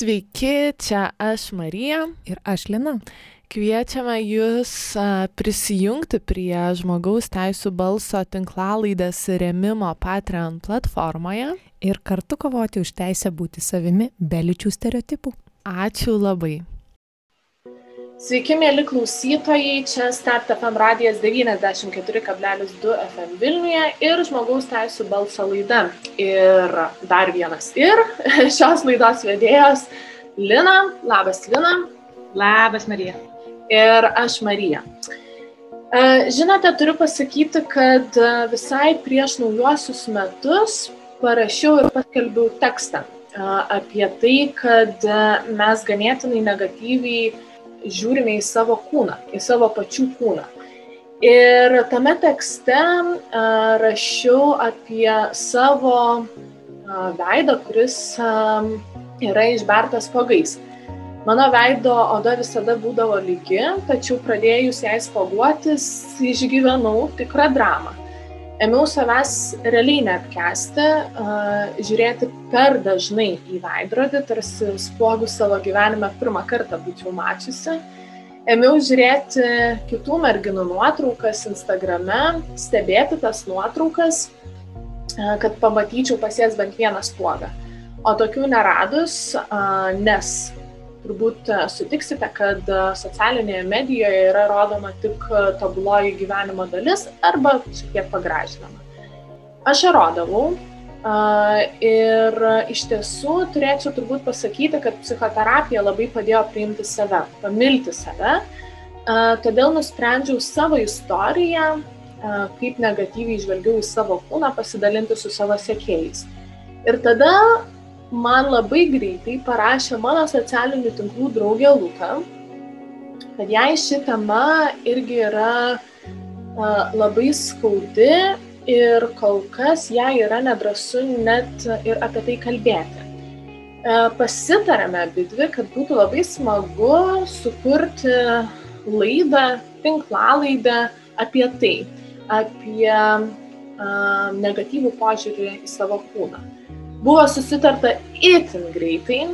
Sveiki, čia aš Marija. Ir aš Lina. Kviečiame Jūs prisijungti prie žmogaus teisų balso tinklalaidės remimo Patreon platformoje. Ir kartu kovoti už teisę būti savimi be lyčių stereotipų. Ačiū labai. Sveiki, mėly klausytojai, čia Start FM radijas 94,2 FM Vilniuje ir žmogaus teisų balso laida. Ir dar vienas ir šios laidos vedėjos Lina. Labas, Lina. Labas, Marija. Ir aš Marija. E, žinote, turiu pasakyti, kad e, visai prieš naujuosius metus parašiau ir paskelbiau tekstą e, apie tai, kad mes ganėtinai negatyviai žiūrime į savo kūną, į savo pačių kūną. Ir tame tekste rašiau apie savo veidą, kuris yra išbertas pagais. Mano veido oda visada būdavo lygi, tačiau pradėjus jai spoguotis, išgyvenau tikrą dramą ėmiau savęs realiai neapkesti, žiūrėti per dažnai į veidrodį, tarsi spuogų savo gyvenime pirmą kartą būčiau mačiusi. Ėmiau žiūrėti kitų merginų nuotraukas Instagrame, stebėti tas nuotraukas, kad pamatyčiau pas jas bent vieną spuogą. O tokių neradus, nes turbūt e, sutiksite, kad e, socialinėje medijoje yra rodoma tik e, tobuloji gyvenimo dalis arba šiek tiek pagražinama. Aš ją rodavau ir iš tiesų turėčiau turbūt pasakyti, kad psichoterapija labai padėjo priimti save, pamilti save. Todėl nusprendžiau savo istoriją, kaip negatyviai žvelgiau į savo kūną, pasidalinti su savo sekėjais. Ir tada man labai greitai parašė mano socialinių tinklų draugė Luka, kad jai ši tema irgi yra a, labai skaudi ir kol kas jai yra nedrasu net ir apie tai kalbėti. A, pasitarėme abi dvi, kad būtų labai smagu sukurti laidą, tinklalaidą apie tai, apie a, negatyvų požiūrį į savo kūną buvo susitarta itin greitai.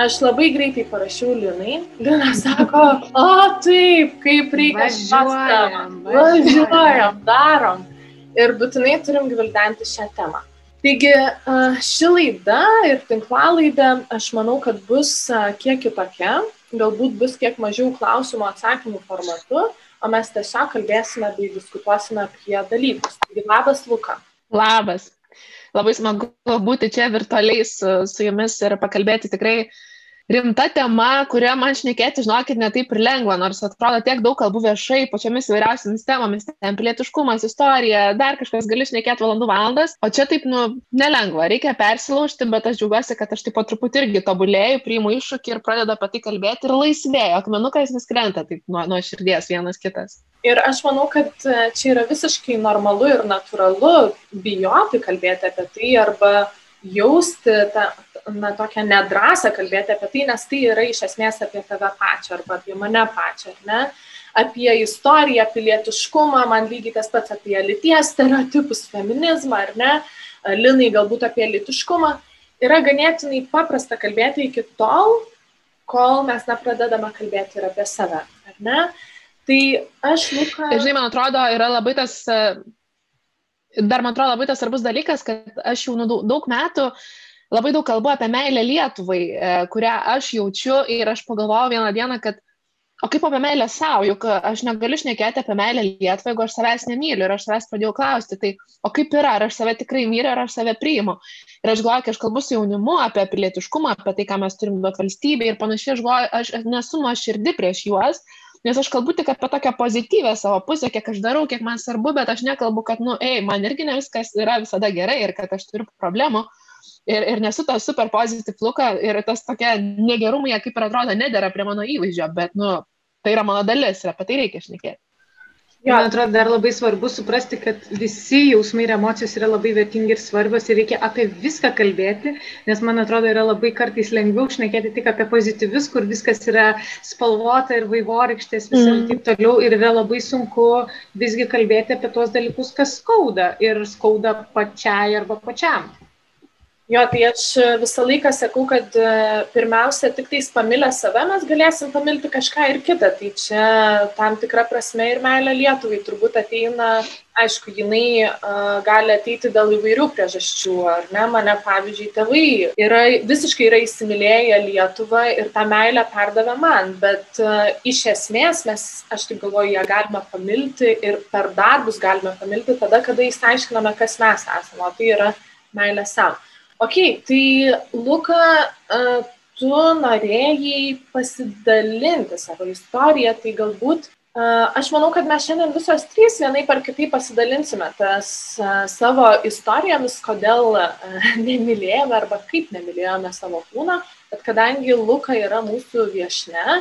Aš labai greitai parašiau Linai. Lina sako, o taip, kaip reikia važiuojam, važiuojam, darom. Ir būtinai turim gvildenti šią temą. Taigi ši laida ir tinklalaida, aš manau, kad bus kiek kitokia, galbūt bus kiek mažiau klausimų atsakymų formatu, o mes tiesiog kalbėsime bei diskutuosime apie dalykus. Taigi labas, Luka. Labas labai smagu būti čia virtualiai su, su jumis ir pakalbėti tikrai rimta tema, kurią man šnekėti, žinokit, netaip ir lengva, nors atrodo tiek daug kalbų viešai, pačiomis įvairiausiamis temomis, ten pilietiškumas, istorija, dar kažkas gali šnekėti valandų valandas, o čia taip, nu, nelengva, reikia persilaužti, bet aš džiaugiuosi, kad aš taip po truputį irgi tobulėjau, priimu iššūkį ir pradedu apie tai kalbėti ir laisvėju, akmenukas neskrenta taip nuo, nuo širdies vienas kitas. Ir aš manau, kad e, čia yra visiškai normalu ir natūralu bijoti kalbėti apie tai arba jausti tą na, tokią nedrąsą kalbėti apie tai, nes tai yra iš esmės apie tave pačią arba apie mane pačią, ar ne? Apie istoriją, pilietiškumą, man lygiai tas pats apie lyties stereotipus, feminizmą, ar ne? Linai galbūt apie litiškumą. Yra ganėtinai paprasta kalbėti iki tol, kol mes nepradedame kalbėti ir apie save, ar ne? Tai aš, Luka. Žinai, man atrodo, yra labai tas, dar man atrodo labai tas svarbus dalykas, kad aš jau nu, daug metų labai daug kalbu apie meilę Lietuvai, e, kurią aš jaučiu ir aš pagalvojau vieną dieną, kad o kaip apie meilę savo, juk aš negaliu šnekėti apie meilę Lietuvai, jeigu aš savęs nemyliu ir aš savęs pradėjau klausti, tai o kaip yra, ar aš save tikrai myliu, ar aš save priimu. Ir aš galvoju, kai aš kalbu su jaunimu apie pilietiškumą, apie tai, ką mes turim duoti valstybei ir panašiai, aš galvoju, aš nesu nuoširdį prieš juos, Nes aš kalbu tik apie tokią pozityvę savo pusę, kiek aš darau, kiek man svarbu, bet aš nekalbu, kad, nu, ei, man irgi ne viskas yra visada gerai ir kad aš turiu problemų. Ir, ir nesu tas super pozityv luka ir tas tokia negerumai, kaip ir atrodo, nedėra prie mano įvaizdžio, bet, nu, tai yra mano dalis ir apie tai reikia šnekėti. Jo. Man atrodo, dar labai svarbu suprasti, kad visi jausmai ir emocijos yra labai vertingi ir svarbios ir reikia apie viską kalbėti, nes man atrodo, yra labai kartais lengviau šnekėti tik apie pozityvius, kur viskas yra spalvota ir vaivorykštės vis mm. ir taip toliau ir yra labai sunku visgi kalbėti apie tos dalykus, kas skauda ir skauda pačiai arba pačiam. Jo, tai aš visą laiką sakau, kad e, pirmiausia, tik tais pamilę save mes galėsim pamilti kažką ir kitą. Tai čia tam tikra prasme ir meilė Lietuvai turbūt ateina, aišku, jinai uh, gali ateiti dėl įvairių priežasčių, ar ne? Mane, pavyzdžiui, tėvai yra, visiškai yra įsimylėję Lietuvą ir tą meilę perdavė man, bet uh, iš esmės mes, aš taip galvoju, ją galime pamilti ir per darbus galime pamilti tada, kada įsiaiškiname, kas mes esame, o tai yra meilė savo. Ok, tai Luka, tu norėjai pasidalinti savo istoriją, tai galbūt aš manau, kad mes šiandien visos trys vienai par kitai pasidalinsime tas savo istorijomis, kodėl nemylėjome arba kaip nemylėjome savo kūną, bet kadangi Luka yra mūsų viešne,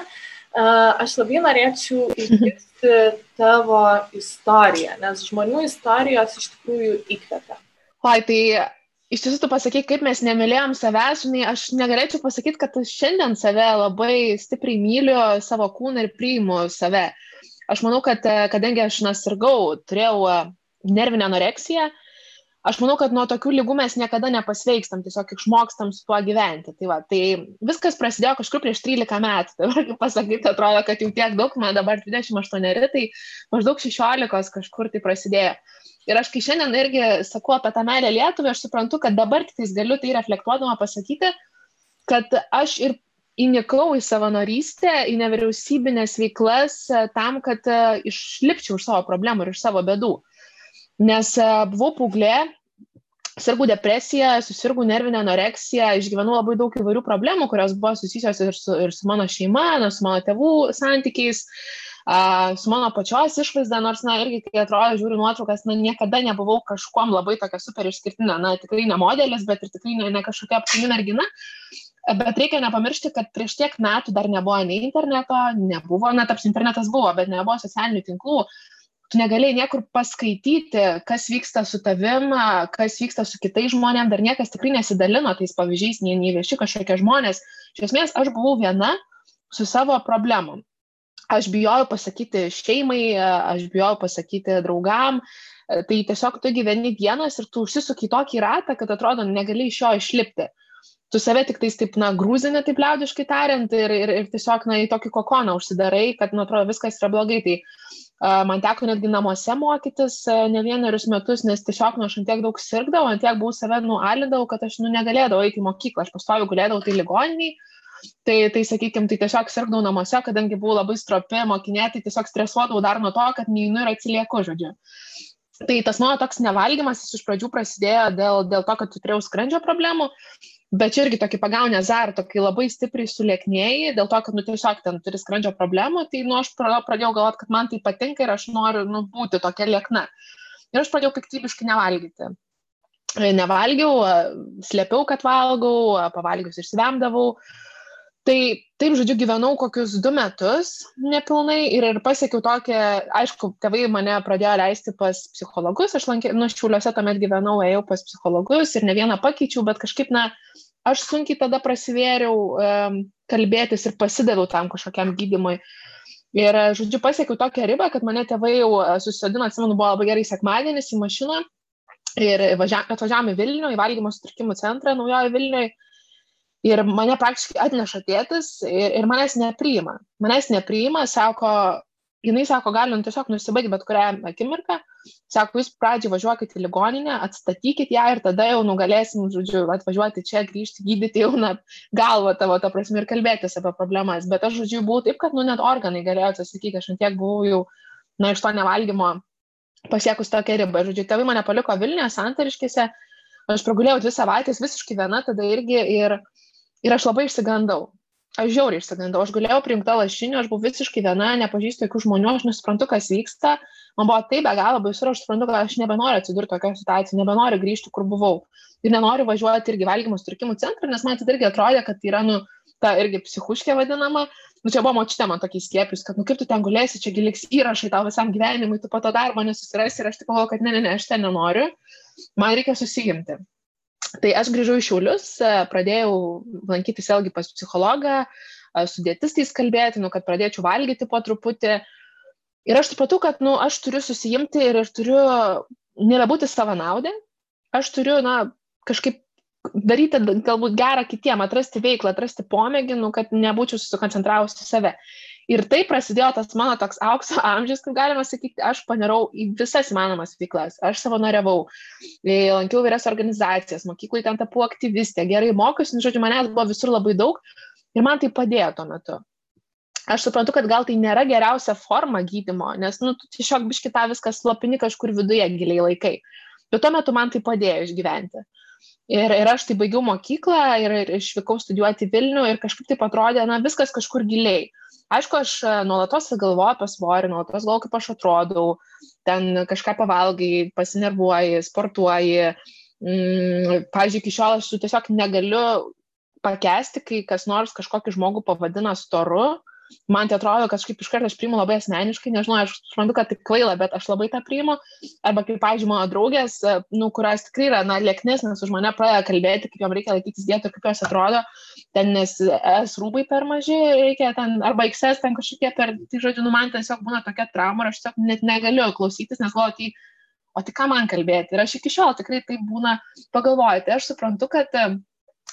aš labai norėčiau išgirsti tavo istoriją, nes žmonių istorijos iš tikrųjų įkvepia. Oi, tai iš tiesų tu pasakai, kaip mes nemylėjom savęs, žinai, aš negalėčiau pasakyti, kad aš šiandien save labai stipriai myliu savo kūną ir priimu save. Aš manau, kad kadangi aš nesirgau, turėjau e, nervinę anoreksiją, aš manau, kad nuo tokių lygų mes niekada nepasveikstam, tiesiog išmokstam su tuo gyventi. Tai, va, tai viskas prasidėjo kažkur prieš 13 metų. Tai dabar, kaip pasakyti, atrodo, kad jau tiek daug, man dabar 28, tai maždaug 16 kažkur tai prasidėjo. Ir aš kai šiandien irgi sakau apie tą meilę Lietuvai, aš suprantu, kad dabar tik galiu tai reflektuodama pasakyti, kad aš ir įnikau į savanorystę, į nevyriausybinės veiklas e, tam, kad e, išlipčiau iš savo problemų ir iš savo bedų. Nes e, buvau paauglė, sirgau depresiją, susirgau nervinę anoreksiją, išgyvenau labai daug įvairių problemų, kurios buvo susijusios ir su, ir su mano šeima, su mano tėvų santykiais. Uh, a, su mano pačios išvaizda, nors, na, irgi, kai atrodo, žiūriu nuotraukas, na, niekada nebuvau kažkuom labai tokia super išskirtinė, na, tikrai ne modelis, bet ir tikrai ne, ne kažkokia apsimi mergina. Bet reikia nepamiršti, kad prieš tiek metų dar nebuvo nei interneto, nebuvo, na, taps internetas buvo, bet nebuvo socialinių tinklų. Tu negalėjai niekur paskaityti, kas vyksta su tavim, kas vyksta su kitais žmonėmis, dar niekas tikrai nesidalino tais pavyzdžiais, nei, nei vieši kažkokie žmonės. Iš esmės, aš buvau viena su savo problemom aš bijojau pasakyti šeimai, aš bijojau pasakyti draugam, tai tiesiog tu gyveni vienas ir tu užsisuki tokį ratą, kad atrodo, negali iš jo išlipti. Tu save tik tais taip, na, grūzinė, taip liaudiškai tariant, ir, ir, ir tiesiog, na, į tokį kokoną užsidarai, kad, nu, atrodo, viskas yra blogai. Tai uh, man teko netgi namuose mokytis uh, ne vienerius metus, nes tiesiog, nu, aš ant tiek daug sirgdavau, ant tiek buvau save nualidavau, kad aš, nu, negalėdavau eiti į mokyklą, aš pastoju gulėdavau tai ligoniniai, Tai, tai sakykime, tai tiesiog sirgdavau namuose, kadangi buvau labai stropi mokinė, tai tiesiog stresuodavau dar nuo to, kad neinu ir atsilieku, žodžiu. Tai tas mano toks nevalgymas iš pradžių prasidėjo dėl, dėl to, kad turėjau skrandžio problemų, bet čia irgi tokį pagaunę azar, tokį labai stipriai sulieknėjai, dėl to, kad nu, tiesiog ten turi skrandžio problemų, tai nu, aš pradėjau galvoti, kad man tai patinka ir aš noriu nu, būti tokia liekna. Ir aš pradėjau piktybiškai nevalgyti. Nevalgiau, slėpiau, kad valgau, pavalgius išsivemdavau. Uh, Tai taip, žodžiu, gyvenau kokius du metus nepilnai ir, ir pasiekiau tokią, aišku, tėvai mane pradėjo leisti pas psichologus, aš lankė, nu, šiuliuose tuomet gyvenau, ėjau pas psichologus ir ne vieną pakeičiau, bet kažkaip, na, aš sunkiai tada prasivėriau um, kalbėtis ir pasidaviau tam kažkokiam gydimui. Ir, žodžiu, pasiekiau tokią ribą, kad mane tėvai jau e, susodino, atsimenu, buvo labai gerai sekmadienis į mašiną ir atvažiavome į Vilnių, į valgymo sutrikimų centrą naujojo Vilniuje Ir mane praktiškai atneša tėtis ir, ir manęs nepriima. Manęs nepriima, sako, jinai sako, galim tiesiog nusibaigti bet kurią akimirką. Sako, jūs pradžiai važiuokit į ligoninę, atstatykit ją ir tada jau nugalėsim, žodžiu, atvažiuoti čia, grįžti, gydyti jau na, galvą tavo, ta prasme, ir kalbėtis apie problemas. Bet aš, žodžiu, buvau taip, kad, nu, net organai galėjo atsisakyti, aš ant tiek buvau jau, na, iš to nevalgymo pasiekus tokią ribą. Žodžiu, tėvai mane paliko Vilniuje, Santariškėse, aš pragulėjau dvi savaitės visiškai viena tada irgi ir Ir aš labai išsigandau. Aš žiauriai išsigandau. Aš galėjau priimti lašinių, aš buvau visiškai viena, nepažįstu jokių žmonių, aš nesuprantu, kas vyksta. Man buvo taip be galo baisu ir aš suprantu, kad aš nebenoriu atsidurti tokioje situacijoje, nebenoriu grįžti, kur buvau. Ir nenoriu važiuoti irgi valgymo sutrikimų centrą, nes man tai irgi atrodė, kad yra, nu, ta irgi psichuškė vadinama. Nu, čia buvo močiutė man tokį skiepis, kad, nu, kaip tu ten gulėsi, čia giliks įrašai tau visam gyvenimui, tu po to darbo nesusirasi ir aš tik galvoju, kad ne, ne, ne, aš ten nenoriu. Man reikia susijimti. Tai aš grįžau į Šiaulius, e, pradėjau lankytis vėlgi pas psichologą, e, su dėtistais kalbėti, nu, kad pradėčiau valgyti po truputį. Ir aš supratau, kad nu, aš turiu susijimti ir aš turiu nebebūti savanaudę, aš turiu na, kažkaip daryti galbūt gerą kitiem, atrasti veiklą, atrasti pomėgį, nu, kad nebūčiau susikoncentravus į save. Ir tai prasidėjo tas mano toks aukso amžius, kaip galima sakyti, aš panirau į visas įmanomas veiklas. Aš savanoriavau, e, lankiau vyrias organizacijas, mokyklai ten tapau aktyvistė, gerai mokiausi, nu, žodžiu, manęs buvo visur labai daug ir man tai padėjo tuo metu. Aš suprantu, kad gal tai nėra geriausia forma gydimo, nes, nu, tu tiesiog biškitą viską slopini kažkur viduje giliai laikai. Bet tuo metu man tai padėjo išgyventi. Ir, ir aš tai baigiau mokyklą ir, ir išvykau studijuoti Vilnių ir kažkaip tai atrodė, na, viskas kažkur giliai. Aišku, aš e, nuolatos galvoju apie svorį, nuolatos galvoju, kaip aš atrodau, ten kažką pavalgai, pasinervuoji, sportuoji. Mm, pavyzdžiui, iki šiol aš tiesiog negaliu pakesti, kai kas nors kažkokį žmogų pavadina storu, man tai atrodo, kažkaip iš karto aš priimu labai asmeniškai, nežinau, aš suprantu, kad tai kvaila, bet aš labai tą priimu. Arba kaip, pavyzdžiui, mano draugės, e, nu, kurios tikrai yra, na, lieknesnės už mane, pradeda kalbėti, kaip jom reikia laikytis dietų, kaip jos atrodo, ten nes es rūbai per maži, reikia ten, arba XS ten kažkokie per, tai žodžiu, nu, man tiesiog būna tokia trauma ir aš tiesiog net negaliu klausytis, nes galvoju, tai, o tai ką man kalbėti. Ir aš iki šiol tikrai tai būna pagalvoti. Tai aš suprantu, kad e,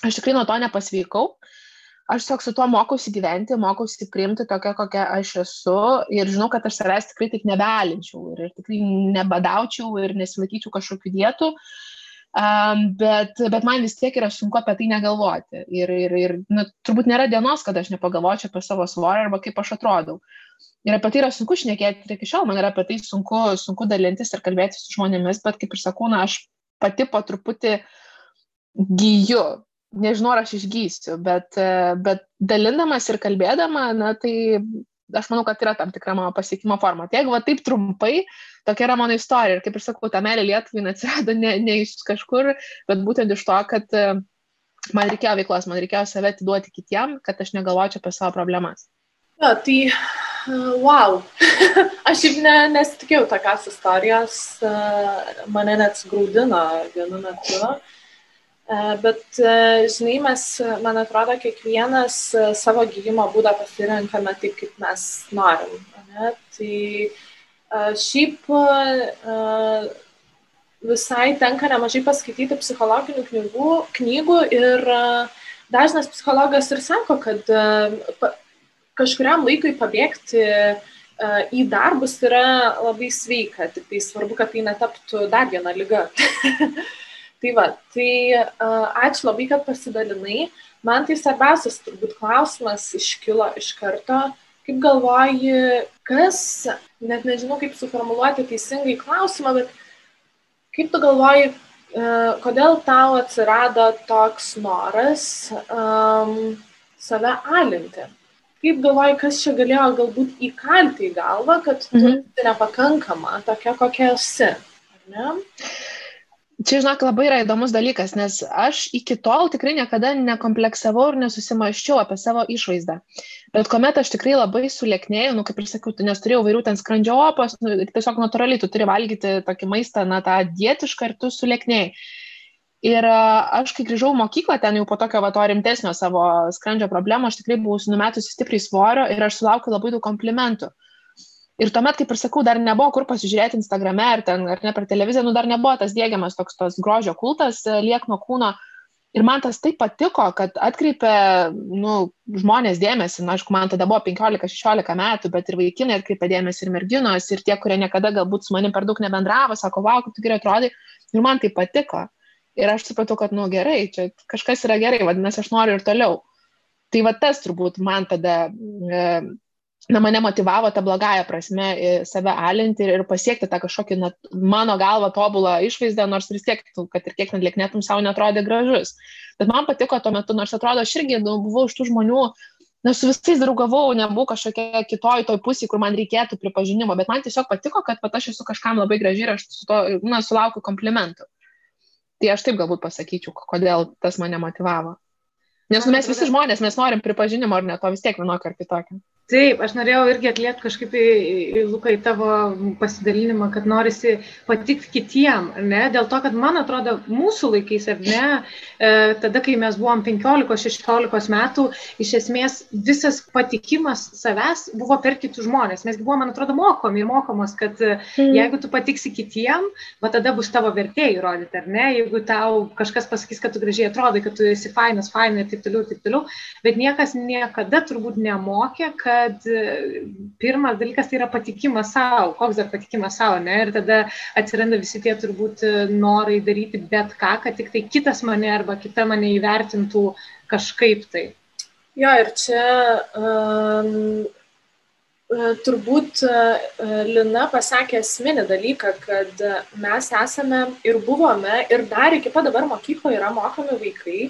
aš tikrai nuo to nepasveikau aš tiesiog su tuo mokausi gyventi, mokausi priimti tokia, kokia aš esu ir žinau, kad aš savęs tikrai taip nebealinčiau ir, ir tikrai nebadaučiau ir nesilaikyčiau kažkokių dietų, um, bet, bet man vis tiek yra sunku apie tai negalvoti. Ir, ir, ir nu, turbūt nėra dienos, kad aš nepagalvočiau apie savo svorį arba kaip aš atrodau. Ir apie tai yra sunku šnekėti ir iki šiol man yra apie tai sunku, sunku dalintis ir kalbėti su žmonėmis, bet kaip ir sakau, na, aš pati po truputį gyju nežinau, ar aš išgysiu, bet, e, bet dalindamas ir kalbėdama, na, tai aš manau, kad yra tam tikra mano pasiekimo forma. Tai jeigu va taip trumpai, tokia yra mano istorija. Ir kaip ir sakau, ta meilė Lietuvai atsirado ne, ne iš kažkur, bet būtent iš to, kad e, man reikėjo veiklos, man reikėjo save atiduoti kitiem, kad aš negalvočiau apie savo problemas. Ja, tai, e, wow, aš jau ne, nesitikėjau tokios istorijos, mane net sgrūdino vienu metu. Uh, bet, e, žinai, mes, man atrodo, kiekvienas e, savo gydymo būdą pasirinkame taip, kaip mes norim. Ne? Tai šiaip visai tenka nemažai paskaityti psichologinių knygų, knygų ir dažnas psichologas ir sako, kad kažkuriam laikui pabėgti į darbus yra labai sveika, tik tai svarbu, kad tai netaptų dar viena lyga. Tai va, tai uh, ačiū labai, kad pasidalinai. Man tai svarbiausias turbūt klausimas iškilo iš karto. Kaip galvoji, kas, net nežinau kaip suformuoluoti teisingai klausimą, bet kaip tu galvoji, uh, kodėl tau atsirado toks noras um, save alinti? Kaip galvoji, kas čia galėjo galbūt įkalti į galvą, kad tu mhm. nepakankama tokia, kokia esi? Ar ne? Čia, žinok, labai yra įdomus dalykas, nes aš iki tol tikrai niekada nekompleksavau ir nesusimaščiau apie savo išvaizdą. Bet kuomet aš tikrai labai sulėknėjau, nu, kaip ir sakiau, nes turėjau vairių ten skrandžio opos, nu, tiesiog natūraliai tu turi valgyti tokį maistą, na, tą dietišką ir tu sulėknėjai. Ir aš, kai grįžau mokyklą, ten jau po tokio va to rimtesnio savo skrandžio problemo, aš tikrai buvau numetusi stipriai svorio ir aš sulaukiu labai daug komplimentų. Ir tuomet, kaip ir sakau, dar nebuvo kur pasižiūrėti Instagrame ar, ten, ar ne per televiziją, nu dar nebuvo tas dėgiamas toks tos grožio kultas e, liekno kūno. Ir man tas taip patiko, kad atkreipė nu, žmonės dėmesį, na, aišku, man tada buvo 15-16 metų, bet ir vaikinai atkreipė dėmesį ir merginos, ir tie, kurie niekada galbūt su manim per daug nebendravo, sako, wow, kaip tu gerai atrodai, ir man tai patiko. Ir aš supratau, kad, nu, gerai, čia kažkas yra gerai, vadinasi, aš noriu ir toliau. Tai va tas turbūt man tada e, na, mane motivavo tą blogąją prasme save alinti ir, ir pasiekti tą kažkokį, na, mano galva, tobulą išvaizdą, nors vis tiek, kad ir kiek net lieknėtum savo netrodė gražus. Bet man patiko tuo metu, nors atrodo, aš irgi nu, buvau iš tų žmonių, na, su visais draugavau, nebuvau kažkokia kitoj toj pusėje, kur man reikėtų pripažinimo, bet man tiesiog patiko, kad pat aš esu kažkam labai graži ir aš su to, na, sulaukiu komplimentų. Tai aš taip galbūt pasakyčiau, kodėl tas mane motivavo. Nes nu, mes visi žmonės, mes norim pripažinimo ar ne to vis tiek vienokio ar kitokio. Taip, aš norėjau irgi atliepti kažkaip į, į Luką į tavo pasidalinimą, kad norisi patikti kitiem, ne? Dėl to, kad man atrodo, mūsų laikais, ar ne, e, tada, kai mes buvom 15-16 metų, iš esmės visas patikimas savęs buvo per kitus žmonės. Mes buvom, man atrodo, mokomi ir mokomos, kad mm. jeigu tu patiksi kitiem, va tada bus tavo vertė įrodyti, ar ne? Jeigu tau kažkas pasakys, kad tu gražiai atrodai, kad tu esi fainas, fainai ir taip toliau, ir taip toliau, bet niekas niekada turbūt nemokė, kad kad e, pirmas dalykas tai yra patikimas savo, koks dar patikimas savo, ne? Ir tada atsiranda visi tie turbūt e, norai daryti bet ką, kad tik tai kitas mane arba kita mane įvertintų kažkaip tai. Jo, ir čia um, turbūt Lina pasakė esminį dalyką, kad mes esame ir buvome ir dar iki pat dabar mokykloje yra mokomi vaikai,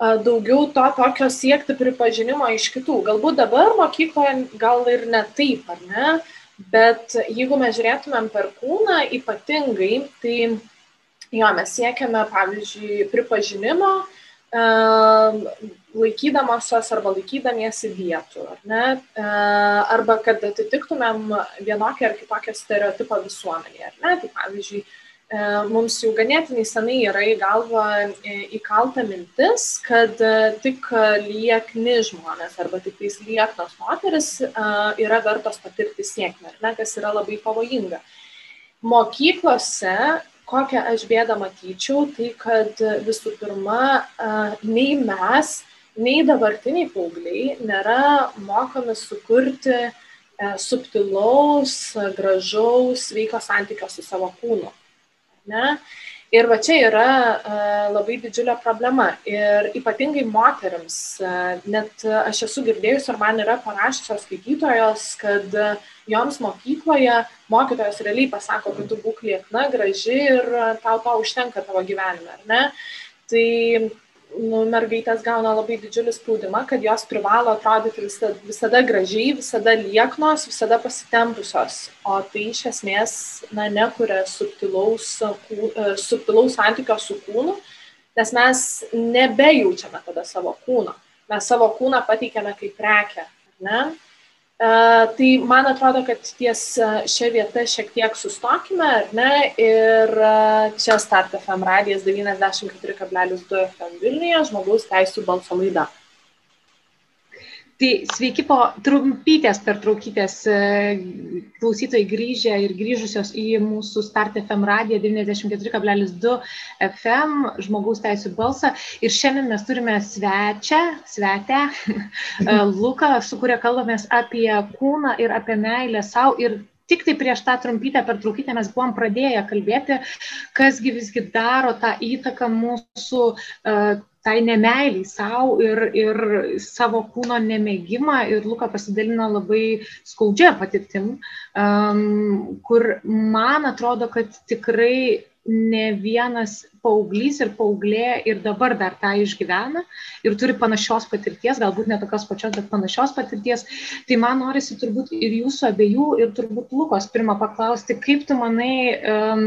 daugiau to tokio siekti pripažinimo iš kitų. Galbūt dabar mokykloje gal ir ne taip, ar ne, bet jeigu mes žiūrėtumėm per kūną ypatingai, tai jo, mes siekiame, pavyzdžiui, pripažinimo, laikydamosios arba laikydamiesi vietų, ar ne, arba kad atitiktumėm vienokį ar kitokią stereotipą visuomenėje, ar ne, tai pavyzdžiui, mums jau ganėtinai senai yra į galvą e, įkalta mintis, kad e, tik liekni žmonės arba tik tais lieknos moteris yra vertos patirti sėkmę, ne, kas yra labai pavojinga. Mokyklose, kokią aš bėdą matyčiau, tai kad visų pirma, nei mes, nei dabartiniai paaugliai nėra mokomi sukurti subtilaus, gražaus, sveiko santykio su savo kūnu. Ne? Ir va čia yra uh, labai didžiulė problema. Ir ypatingai moteriams, uh, net aš esu girdėjusi ir man yra parašysios skaitytojos, kad uh, joms mokykloje mokytojas realiai pasako, kad tu būk liekna, graži ir tau to užtenka tavo gyvenime, ar ne? Tai nu, mergaitės gauna labai didžiulį spaudimą, kad jos privalo atrodyti visada, visada gražiai, visada lieknos, visada pasitempusios. O tai iš esmės na, nekuria subtilaus, e, subtilaus santykio su kūnu, nes mes nebejaučiame tada savo kūno. Mes savo kūną pateikiame kaip prekę. Ne? Tai man atrodo, kad ties šią vietą šiek tiek sustokime, ar ne? Ir čia Start FM radijas 94,2 FM Vilniuje, žmogaus teisų balso laida. Tai sveiki po trumpytės pertraukytės e, klausytojai grįžę ir grįžusios į mūsų Start FM radiją 94,2 FM žmogaus teisų balsą. Ir šiandien mes turime svečią, svetę, e, Luką, su kuria kalbamės apie kūną ir apie meilę savo. Ir tik tai prieš tą trumpytę pertraukytę mes buvom pradėję kalbėti, kasgi visgi daro tą įtaką mūsų uh, tai nemeiliai savo ir, ir savo kūno nemėgimą. Ir Luka pasidalino labai skaudžia patirtim, um, kur man atrodo, kad tikrai ne vienas paauglys ir paauglė ir dabar dar tą išgyvena ir turi panašios patirties, galbūt ne tokios pačios, bet panašios patirties. Tai man norisi turbūt ir jūsų abiejų, ir turbūt Lukos pirmą paklausti, kaip tu manai, um,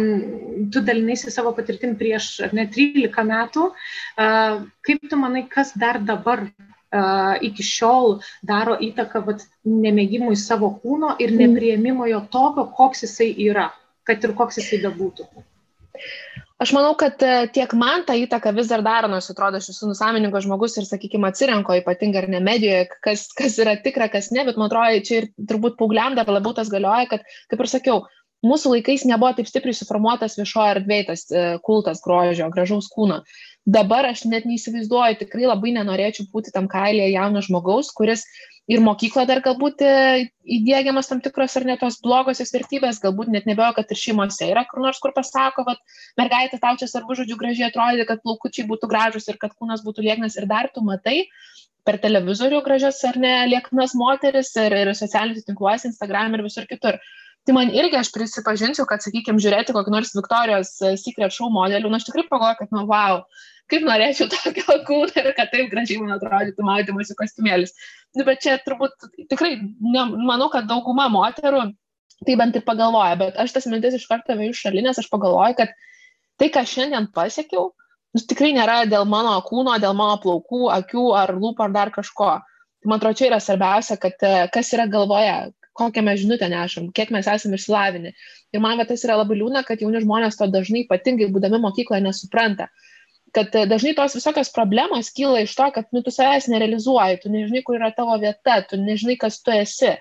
tu dalinaisi savo patirtim prieš ne 13 metų, uh, kaip tu manai, kas dar dabar Uh, iki šiol daro įtaką vat, nemėgimui savo kūno ir mm. neprieimimo jo tokio, koks jisai yra, kad ir koks jisai bebūtų. Aš manau, kad e, tiek man tą įtaką vis dar daro, nors atrodo, aš esu nusamininko žmogus ir, sakykime, atsirenko ypatingai ar ne medijoje, kas, kas yra tikra, kas ne, bet man atrodo, čia ir turbūt paaugliam dar labiau tas galioja, kad, kaip ir sakiau, mūsų laikais nebuvo taip stipriai suformuotas viešojo erdvėje tas e, kultas grožio, gražaus kūno. Dabar aš net neįsivaizduoju, tikrai labai nenorėčiau būti tam kailėje jauno žmogaus, kuris ir mokykla dar galbūt e, įdėgiamas tam tikros ar ne tos blogosios vertybės, galbūt net nebejoju, kad ir šeimose yra kur nors, kur pasako, kad mergaitė tau čia svarbu, žodžiu, gražiai atrodyti, kad plaukučiai būtų gražus ir kad kūnas būtų lieknas ir dar tu matai per televizorių gražias ar ne lieknas moteris ir, ir socialiniuose tinkluose, Instagram ir visur kitur. Tai man irgi aš prisipažinsiu, kad, sakykime, žiūrėti kokį nors Viktorijos Secret Show modelių, na, aš tikrai pagalvoju, kad, nu, wow, kaip norėčiau tokio kūno ir kad taip gražiai man atrodytų maudymosi kostiumėlis. Nu, bet čia turbūt tikrai, ne, manau, kad dauguma moterų tai bent ir pagalvoja, bet aš tas mintis iš karto veju šalinės, aš pagalvoju, kad tai, ką šiandien pasiekiau, nu, tikrai nėra dėl mano kūno, dėl mano plaukų, akių ar lūpų ar dar kažko. Tai man atrodo, čia yra svarbiausia, kad e, kas yra galvoje, kokią mes žinutę nešam, kiek mes esame išsilavinę. Ir man tas yra labai liūna, kad jauni žmonės to dažnai ypatingai būdami mokykloje nesupranta. Kad e, dažnai tos visokios problemos kyla iš to, kad nu, tu savęs nerealizuoji, tu nežinai, kur yra tavo vieta, tu nežinai, kas tu esi.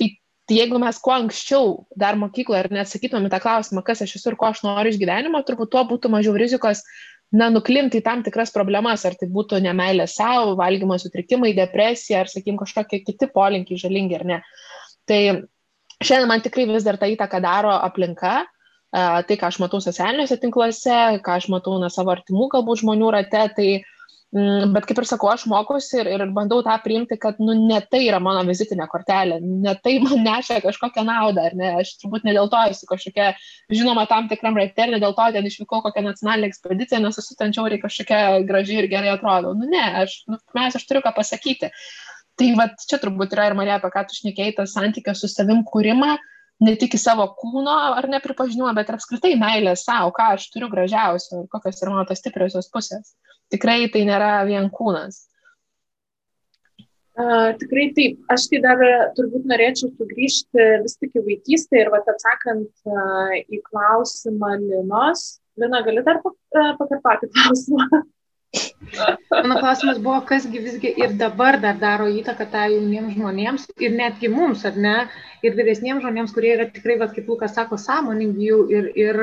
Tai, tai jeigu mes kuo anksčiau dar mokykloje ir neatsakytumėm tą klausimą, kas aš esu ir ko aš noriu iš gyvenimo, turbūt tuo būtų mažiau rizikos na, nuklimti į tam tikras problemas, ar tai būtų nemailė savo, valgymo sutrikimai, depresija, ar, sakykim, kažkokie kiti polinkiai žalingi ar ne. Tai šiandien man tikrai vis dar tą įtaką daro aplinka, tai, ką aš matau socialiniuose tinkluose, ką aš matau na savo artimų galbūt žmonių rate, tai Mm, bet kaip ir sakau, aš mokusi ir, ir bandau tą priimti, kad nu, ne tai yra mano vizitinė kortelė, ne tai man neša kažkokią naudą, ar ne, aš turbūt ne dėl to esu kažkokia, žinoma, tam tikram rate ne dėl to ten išvykau kokią nacionalinę ekspediciją, nes esu ten čiauriai kažkokia graži ir gerai atrodo. Nu ne, aš, nu, mes aš turiu ką pasakyti. Tai va čia turbūt yra ir Marija, apie ką tu šnekėjai, tas santykio su savim kūrimą, ne tik į savo kūno ar nepripažinimą, bet ir apskritai meilę savo, ką aš turiu gražiausio ir kokios yra mano tos stipriosios pusės tikrai tai nėra vien kūnas. Uh, tikrai taip. Aš tai dar turbūt norėčiau sugrįžti vis tik į vaikystę ir vat, atsakant uh, į klausimą Linos. Lina, gali dar pakartoti klausimą? Mano klausimas buvo, kasgi visgi ir dabar dar daro įtaką tą jauniems žmonėms ir netgi mums, ar ne, ir vyresniems žmonėms, kurie yra tikrai, va, kaip Lukas sako, sąmoningi jau ir, ir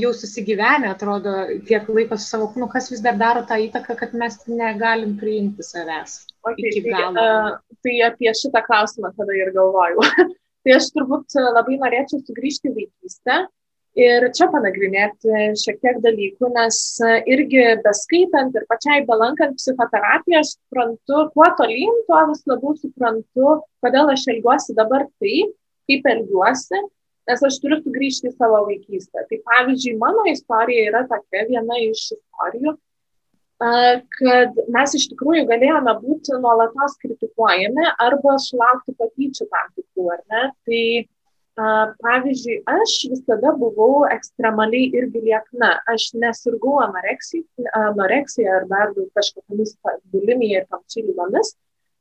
jau susigyvenę, atrodo, tiek laiko su savo kūnu, kas vis dar daro tą įtaką, kad mes negalim priimti savęs. Okay, tai, uh, tai apie šitą klausimą tada ir galvojau. tai aš turbūt labai norėčiau sugrįžti į vaikystę ir čia panagrinėti šiek tiek dalykų, nes irgi beskaitant ir pačiai belankant psichoterapiją, aš suprantu, kuo tolyn, tuo vis labiau suprantu, kodėl aš elgiuosi dabar taip, kaip elgiuosi, nes aš turiu sugrįžti į savo vaikystę. Tai pavyzdžiui, mano istorija yra tokia viena iš istorijų, kad mes iš tikrųjų galėjome būti nuolatos kritikuojami arba sulaukti patyčių tam tikrų, ar ne? Tai Pavyzdžiui, aš visada buvau ekstremaliai irgi liekna. Aš nesirgau anoreksija ar dar kažkokiamis bulimija ir panašiai lygomis.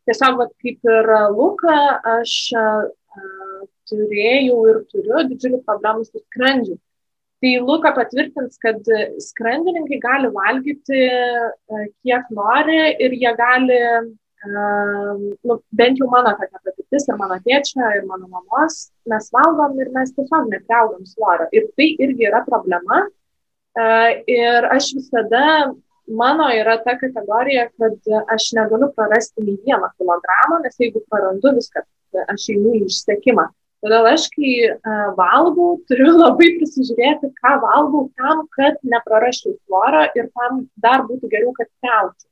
Tiesiog, vat, kaip ir Luka, aš a, turėjau ir turiu didžiulį problemų su skrandžiu. Tai Luka patvirtins, kad skrandininkai gali valgyti kiek nori ir jie gali nu, bent jau mano tokia patirtis ir mano tėčio, ir mano mamos, mes valgom ir mes tiesiog nepriaugam svorio. Ir tai irgi yra problema. Ir aš visada, mano yra ta kategorija, kad aš negaliu prarasti nei vieno kilogramo, nes jeigu prarandu viską, aš einu į išsekimą. Todėl aš, kai valgau, turiu labai prisižiūrėti, ką valgau tam, kad neprarasčiau svorio ir tam dar būtų geriau, kad priaugčiau.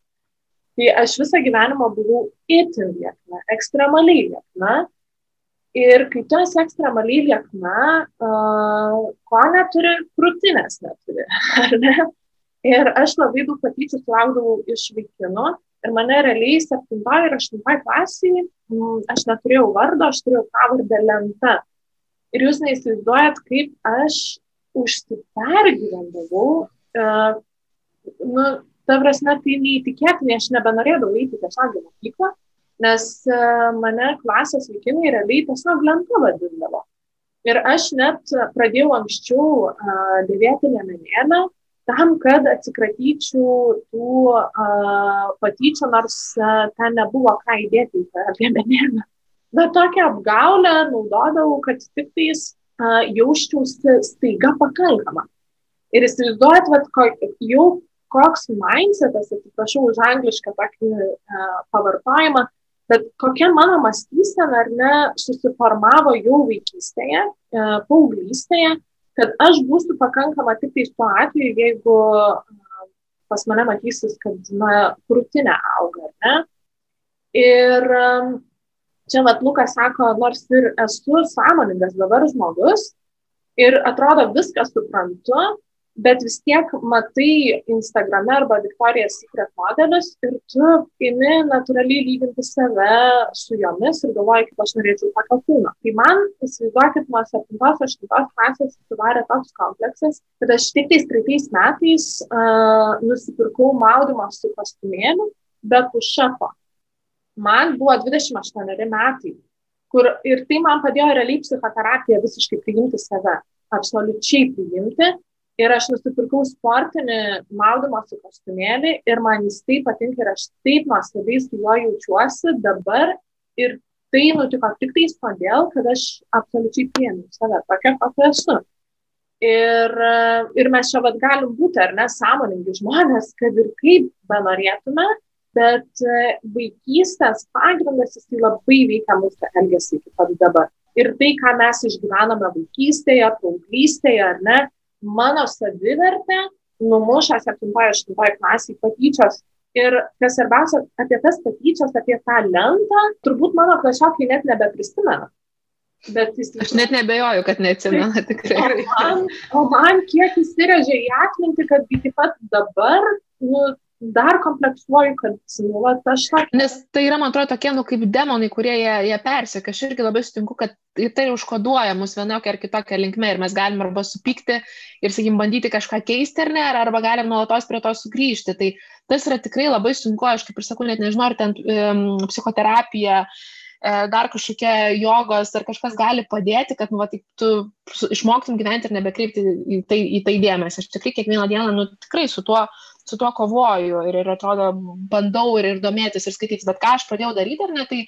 Tai aš visą gyvenimą buvau itin liekna, ekstremaliai liekna. Ir kai tu esi ekstremaliai liekna, uh, ko neturi, krūtinės neturi. Ne? Ir aš labai daug patyčių sulaukdavau iš vaikinų. Ir mane realiai 7 ir 8 klasiai, aš neturėjau vardo, aš turėjau pavardę lenta. Ir jūs neįsivaizduojat, kaip aš užsipergyvendavau. Uh, nu, ta prasme, tai neįtikėtinai, aš nebenorėdavau eiti tiesiog į mokyklą, nes e, mane klasės vaikinai realiai tiesiog lenta vadindavo. Ir aš net pradėjau anksčiau uh, dėvėti liemenėlę tam, kad atsikratyčiau tų uh, patyčių, nors ten nebuvo ką įdėti į tą liemenėlę. Bet tokią apgaulę naudodavau, kad tik tais jausčiausi staiga pakankama. Ir įsivaizduojat, kad jau koks mindsetas, atsiprašau už anglišką tokį uh, pavartojimą, bet kokia mano mąstysena ar ne susiformavo jau vaikystėje, uh, paauglystėje, kad aš būsiu pakankama tik tai tuo atveju, jeigu uh, pas mane matysis, kad na, krūtinė auga, ar ne? Ir um, čia vat Lukas sako, nors ir esu sąmoningas dabar žmogus ir atrodo viską suprantu, bet vis tiek matai Instagrame arba Victoria's Secret modelius ir tu imi natūraliai lyginti save su jomis ir galvoji, kaip aš norėčiau tokio kūno. Tai man, įsivaizduokit, nuo 7-8 klasės susidarė toks kompleksas, kad aš tik tais praeitais metais uh, nusipirkau maudimo su kostiumėliu be pušapo. man buvo 28 metai, kur ir tai man padėjo realiai psichoterapija visiškai priimti save, absoliučiai priimti. Ir aš nusipirkau sportinį maudymosi kostiumėlį ir man jis taip patinka ir aš taip nuostabiai su juo jaučiuosi dabar. Ir tai nutiko tik tais todėl, kad aš absoliučiai priėmiau save tokia, kokia esu. Ir, ir mes čia vad galim būti, ar ne, sąmoningi žmonės, kad ir kaip benorėtume, bet vaikystės pagrindas jis tai labai veikia mūsų elgesį iki pat dabar. Ir tai, ką mes išgyvename vaikystėje, paauglystėje, ar ne, mano savivertę numuša 7-8 klasiai patyčios. Ir kas svarbiausia, apie tas patyčios, apie tą lentą, turbūt mano klasiokai net nebeprisimena. Bet jis... Aš net nebejoju, kad neatsimena tikrai. O man, o man kiek įsirėžė į atmintį, kad iki pat dabar, nu, dar kompleksuoju, kad, nu, va, aš tą. Nes tai yra, man atrodo, tokie, nu, kaip demonai, kurie jie, jie persiekia. Aš irgi labai sutinku, kad tai užkoduoja mus vienokia ar kitokia linkme ir mes galim arba supykti ir, sakykim, bandyti kažką keisti ar ne, arba galim nuolatos prie to sugrįžti. Tai tas yra tikrai labai sunku, aš kaip ir sakau, net nežinau, ar ten um, psichoterapija e, dar kažkokia jogos ar kažkas gali padėti, kad nu, va, taip, tu išmoktum gyventi ir nebekreipti į tai, į tai dėmesį. Aš tikrai kiekvieną dieną nu, tikrai su tuo su tuo kovoju ir, ir atrodo, bandau ir, ir domėtis ir skaityti, bet ką aš pradėjau daryti ar ne, tai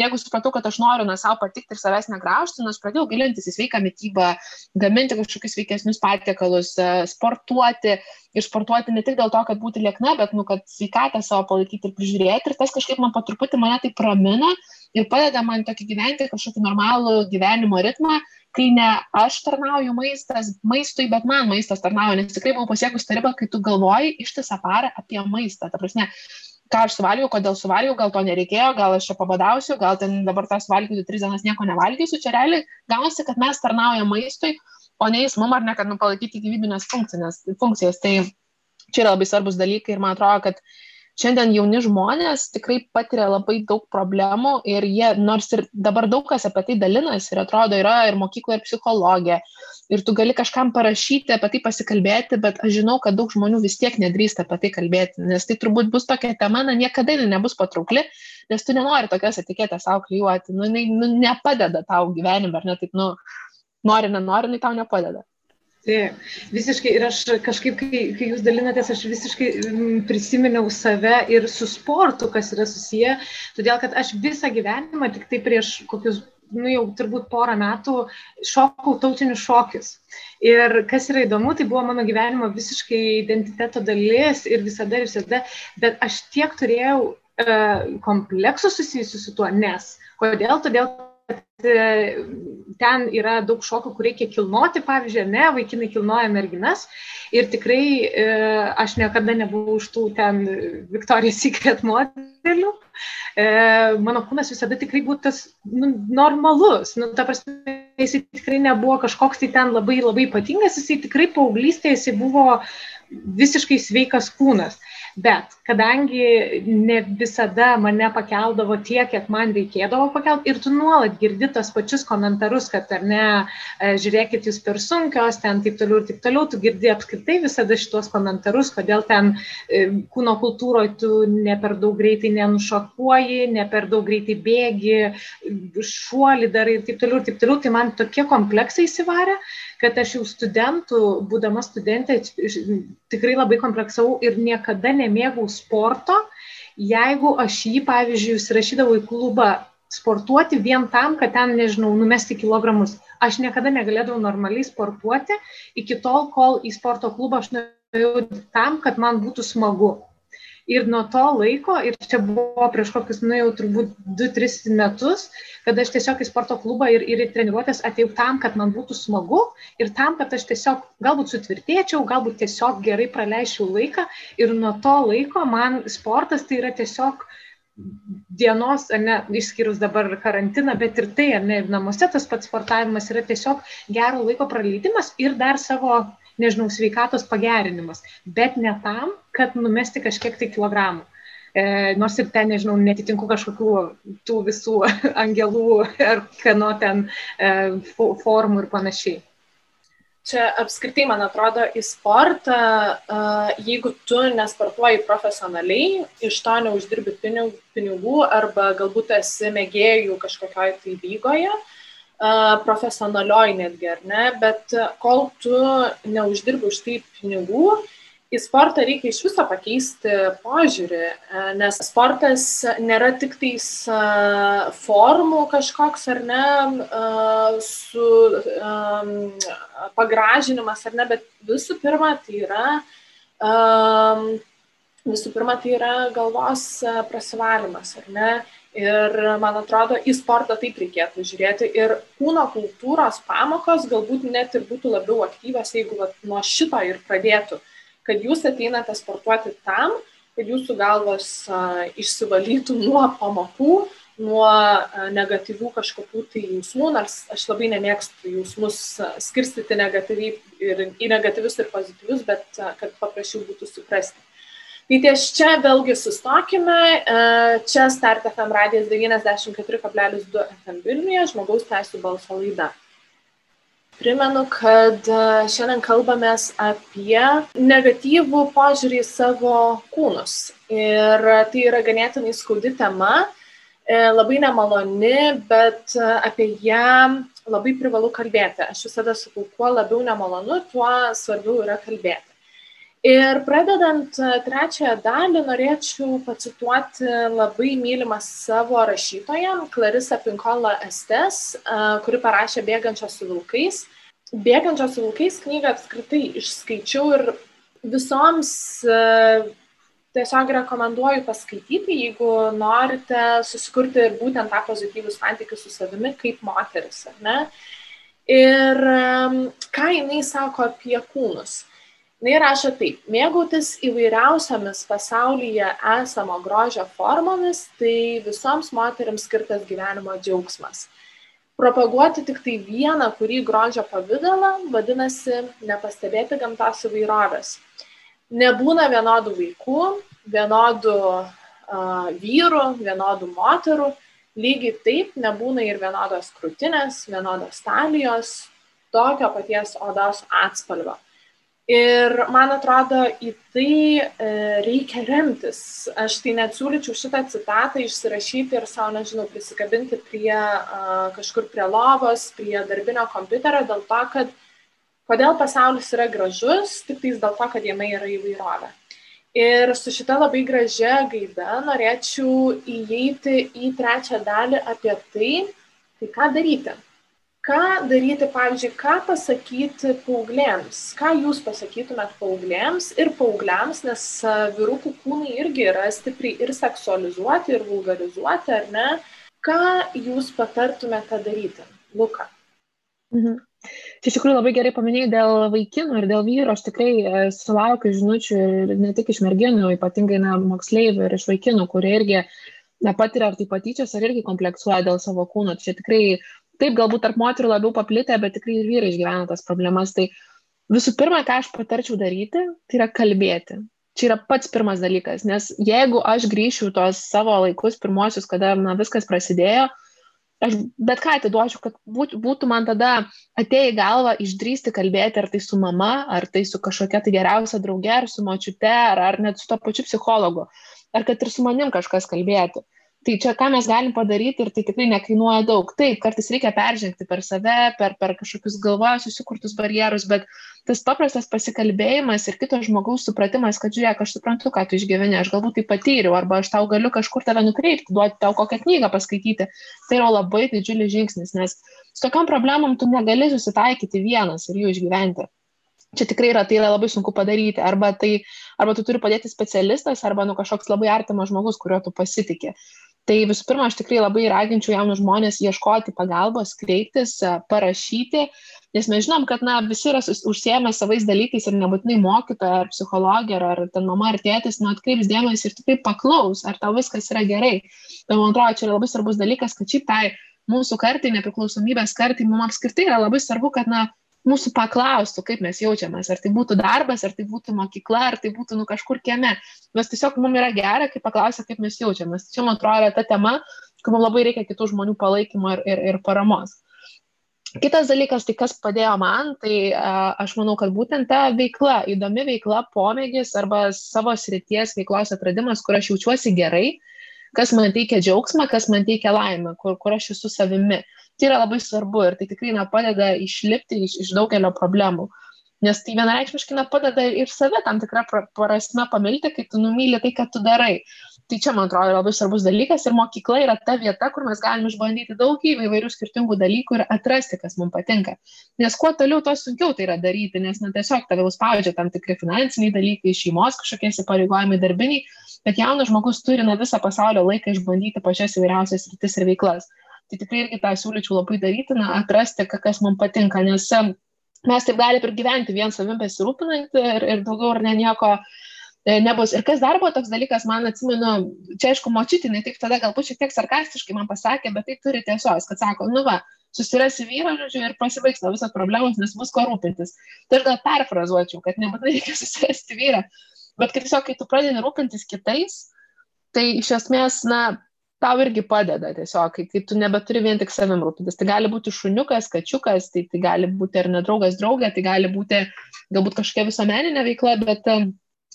jeigu supratau, kad aš noriu na savo patikti ir savęs negraužti, nors pradėjau gilintis į sveiką mytybą, gaminti kažkokius sveikesnius patiekalus, e, sportuoti. Ir sportuoti ne tik dėl to, kad būti liekna, bet, nu, kad sveikatą savo palaikyti ir prižiūrėti. Ir tas kažkaip man po truputį mane tai ramina ir padeda man tokį gyventi kažkokį normalų gyvenimo ritmą, kai ne aš tarnauju maistas, maistui, bet man maistas tarnauja, nes tikrai buvau pasiekus tą ribą, kai tu galvoji ištisą parą apie maistą. Ta prasme, ką aš suvalgiau, kodėl suvalgiau, gal to nereikėjo, gal aš čia pabadausiu, gal ten dabar tą suvalgysiu, tris dienas nieko nevalgysiu, čia realiai gaunasi, kad mes tarnaujame maistui, o ne jis mum ar ne, kad nu, palaikyti gyvybinės funkcijas. Tai čia yra labai svarbus dalykai ir man atrodo, kad šiandien jauni žmonės tikrai patiria labai daug problemų ir jie, nors ir dabar daug kas apie tai dalinasi ir atrodo yra ir mokykla, ir psichologija, ir tu gali kažkam parašyti, apie tai pasikalbėti, bet aš žinau, kad daug žmonių vis tiek nedrįsta apie tai kalbėti, nes tai turbūt bus tokia tema, na, niekada jinai nebus patraukli, nes tu nenori tokias etiketės savo klyjuoti, nu, jinai nu, nepadeda tau gyvenime, ar ne taip, nu, nori, nenori, jinai tau nepadeda. Taip, visiškai ir aš kažkaip, kai, kai jūs dalinatės, aš visiškai mm, prisiminiau save ir su sportu, kas yra susiję, todėl kad aš visą gyvenimą tik tai prieš kokius, nu jau turbūt porą metų šokau tautinius šokius. Ir kas yra įdomu, tai buvo mano gyvenimo visiškai identiteto dalis ir visada ir visada, bet aš tiek turėjau uh, kompleksų susijusių su tuo, nes kodėl? Todėl, E, ten yra daug šokų, kur reikia kilnoti, pavyzdžiui, ne, vaikinai kilnoja merginas ir tikrai e, aš niekada nebuvau už tų ten Victoria's Secret modelių. E, mano kūnas visada tikrai buvo tas nu, normalus, nu, ta prasme, jisai tikrai nebuvo kažkoks tai ten labai labai ypatingas, jisai tikrai paauglystėje jisai buvo visiškai sveikas kūnas. Bet kadangi ne visada mane pakeldavo tiek, kiek man reikėdavo pakelti ir tu nuolat girdi tos pačius komentarus, kad ar ne, e, žiūrėkit, jūs per sunkios, ten taip toliau ir taip toliau, tu girdi apskritai visada šitos komentarus, kodėl ten e, kūno kultūroje tu ne per daug greitai nenušokuoji, ne per daug greitai bėgi, šuolį darai ir taip toliau ir taip toliau, tai man tokie kompleksai įsivarė kad aš jau studentų, būdama studentė, tikrai labai kompleksavau ir niekada nemėgau sporto, jeigu aš jį, pavyzdžiui, įsirašydavau į klubą sportuoti vien tam, kad ten, nežinau, numesti kilogramus. Aš niekada negalėdavau normaliai sportuoti iki tol, kol į sporto klubą aš nuėjau tam, kad man būtų smagu. Ir nuo to laiko, ir čia buvo prieš kokius, nu jau turbūt 2-3 metus, kad aš tiesiog į sporto klubą ir, ir į treniruotės atėjau tam, kad man būtų smagu ir tam, kad aš tiesiog galbūt sutvirtėčiau, galbūt tiesiog gerai praleisčiau laiką. Ir nuo to laiko man sportas tai yra tiesiog dienos, ne, išskyrus dabar karantiną, bet ir tai, ne, namuose tas pats sportavimas yra tiesiog gero laiko praleidimas ir dar savo nežinau, sveikatos pagerinimas, bet ne tam, kad numesti kažkiek tai kilogramų. E, nors ir ten, nežinau, netitinku kažkokių tų visų angelų ar kano ten e, formų ir panašiai. čia apskritai, man atrodo, į sportą, jeigu tu nesportuoji profesionaliai, iš to neuždirbi pinigų arba galbūt esi mėgėjų kažkokioj tai lygoje, profesionalioj netgi, ar ne, bet kol tu neuždirbi už tai pinigų, į sportą reikia iš viso pakeisti požiūrį, nes sportas nėra tik tais formų kažkoks ar ne, su pagražinimas ar ne, bet visų pirma tai yra, visų pirma tai yra galvos prasivalymas ar ne. Ir man atrodo, į sportą taip reikėtų žiūrėti. Ir kūno kultūros pamokos galbūt net ir būtų labiau aktyvios, jeigu va, nuo šito ir pradėtų. Kad jūs ateinate sportuoti tam, kad jūsų galvos a, išsivalytų nuo pamokų, nuo negatyvių kažkokių tai jausmų, nors aš labai nemėgstu jausmus skirstyti negatyviai ir į negatyvius ir pozityvius, bet kad paprašiau būtų suprasti. Tai ties čia vėlgi sustokime. Čia Start FM radijas 94,2 FM Vilniuje, žmogaus teisų balso laida. Primenu, kad e, šiandien kalbamės apie negatyvų požiūrį į savo kūnus. Ir tai yra ganėtinai skaudi tema, e, labai nemaloni, bet e, apie ją labai privalu kalbėti. Aš visada sakau, kuo labiau nemalonu, tuo svarbiau yra kalbėti. Ir pradedant trečiąją dalį, norėčiau pacituoti labai mylimą savo rašytoją, Clarissa Pinkola Estes, kuri parašė Bėgančios su vilkais. Bėgančios su vilkais knygą apskritai išskaičiau ir visoms tiesiog rekomenduoju paskaityti, jeigu norite susikurti būtent tą pozityvų santykių su savimi kaip moteris, ar ne? Ir ką jinai sako apie kūnus. Jis rašo taip, mėgautis įvairiausiamis pasaulyje esamo grožio formomis, tai visoms moteriams skirtas gyvenimo džiaugsmas. Propaguoti tik tai vieną, kurį grožio pavydalą, vadinasi nepastebėti gamtos įvairovės. Nebūna vienodų vaikų, vienodų uh, vyrų, vienodų moterų, lygiai taip nebūna ir vienodos krūtinės, vienodos talijos, tokio paties odos atspalvio. Ir man atrodo, į tai e, reikia remtis. Aš tai net siūlyčiau šitą citatą išsirašyti ir savo, nežinau, prisikabinti prie kažkur prie lovos, prie darbinio kompiuterio, dėl to, kad kodėl pasaulis yra gražus, tik tais dėl to, kad jame yra įvairovė. Ir su šita labai gražia gaida norėčiau įeiti į trečią dalį apie tai, tai ką daryti ką daryti, pavyzdžiui, ką pasakyti paauglėms, ką jūs pasakytumėt paauglėms ir paaugliams, nes vyrukų kūnai irgi yra stipriai ir seksualizuoti, ir vulgarizuoti, ar ne? Ką jūs patartumėte daryti, Luka? Mhm. Čia iš tikrųjų labai gerai paminėjai dėl vaikinų ir dėl vyro. Aš tikrai e, sulaukiu žinučių ir ne tik iš merginų, ypatingai na, moksleivių ir iš vaikinų, kurie irgi na, patiria ar tai patyčios, ar irgi kompleksuoja dėl savo kūno. Čia tikrai taip galbūt tarp moterų labiau paplitę, bet tikrai ir vyrai išgyvena tas problemas. Tai visų pirma, ką aš patarčiau daryti, tai yra kalbėti. Čia yra pats pirmas dalykas, nes jeigu aš grįšiu tuos savo laikus, pirmosius, kada na, viskas prasidėjo, aš bet ką atiduočiau, kad būtų man tada atėję į galvą išdrysti kalbėti, ar tai su mama, ar tai su kažkokia tai geriausia drauge, ar su močiute, ar, ar net su to pačiu psichologu, ar kad ir su manim kažkas kalbėti. Tai čia ką mes galim padaryti ir tai tikrai nekainuoja daug. Taip, kartais reikia peržengti per save, per, per kažkokius galvoje susikurtus barjerus, bet tas paprastas pasikalbėjimas ir kito žmogaus supratimas, kad žiūrėk, aš suprantu, ką tu išgyveni, aš galbūt tai patyriau, arba aš tau galiu kažkur tave nukreipti, duoti tau kokią knygą paskaityti, tai yra labai didžiulis žingsnis, nes su tokiam problemom tu negali susitaikyti vienas ir jų išgyventi čia tikrai yra, tai yra labai sunku padaryti. Arba, tai, arba tu turi padėti specialistas, arba nu, kažkoks labai artimas žmogus, kuriuo tu pasitikė. Tai visų pirma, aš tikrai labai raginčiau jaunus žmonės ieškoti pagalbos, kreiptis, parašyti, nes mes žinom, kad na, visi yra užsiemę savais dalykais ir nebūtinai mokytoja, ar psichologija, ar, ten mama, ar tėtis, nu atkreips dėmesį ir tikrai paklaus, ar tau viskas yra gerai. Tai man atrodo, čia yra labai svarbus dalykas, kad šiaip tai mūsų kartai, nepriklausomybės kartai, mums apskritai yra labai svarbu, kad na, mūsų paklaustų, kaip mes jaučiamės, ar tai būtų darbas, ar tai būtų mokykla, ar tai būtų nu, kažkur kieme. Mes tiesiog mums yra gera, kai paklausia, kaip mes jaučiamės. Čia, man atrodo, yra ta tema, kur mums labai reikia kitų žmonių palaikymo ir, ir, ir paramos. Kitas dalykas, tai kas padėjo man, tai a, aš manau, kad būtent ta veikla, įdomi veikla, pomėgis arba savo srities veiklos atradimas, kur aš jaučiuosi gerai, kas man teikia džiaugsmą, kas man teikia laimę, kur, kur aš esu savimi. Tai yra labai svarbu ir tai tikrai na, padeda išlipti iš, iš daugelio problemų. Nes tai vienareikšmiškai na, padeda ir save tam tikrą prasme pamilti, kai tu numyli tai, ką tu darai tai čia man atrodo labai svarbus dalykas ir mokykla yra ta vieta, kur mes galime išbandyti daug įvairių skirtingų dalykų ir atrasti, kas mums patinka. Nes kuo toliau, tuo sunkiau tai yra daryti, nes na, tiesiog tave spaudžia tam tikri finansiniai dalykai, šeimos kažkokie įsipareigojimai darbiniai, bet jaunas žmogus turi na visą pasaulio laiką išbandyti pačias įvairiausias rytis ir veiklas. Tai tikrai irgi tą siūlyčiau labai daryti, na, atrasti, kas mums patinka, nes mes taip galime ir gyventi vien savim besirūpinant ir, ir daugiau ar ne nieko E, nebus. Ir kas dar buvo toks dalykas, man atsimenu, čia aišku, močiutinai taip tada galbūt šiek tiek sarkastiškai man pasakė, bet tai turi tiesos, kad sako, nu va, susirasi vyrą, žodžiu, ir pasibaigs tavo visos problemos, nes bus kuo rūpintis. Tai aš gal perfrazuočiau, kad nebūtinai reikia susirasti vyrą, bet kad tiesiog, kai tu pradedi rūpintis kitais, tai iš esmės, na, tau irgi padeda tiesiog, kai, kai tu nebeturi vien tik savim rūpintis. Tai gali būti šuniukas, kačiukas, tai, tai gali būti ar nedraugas draugė, tai gali būti galbūt kažkokia visuomeninė veikla, bet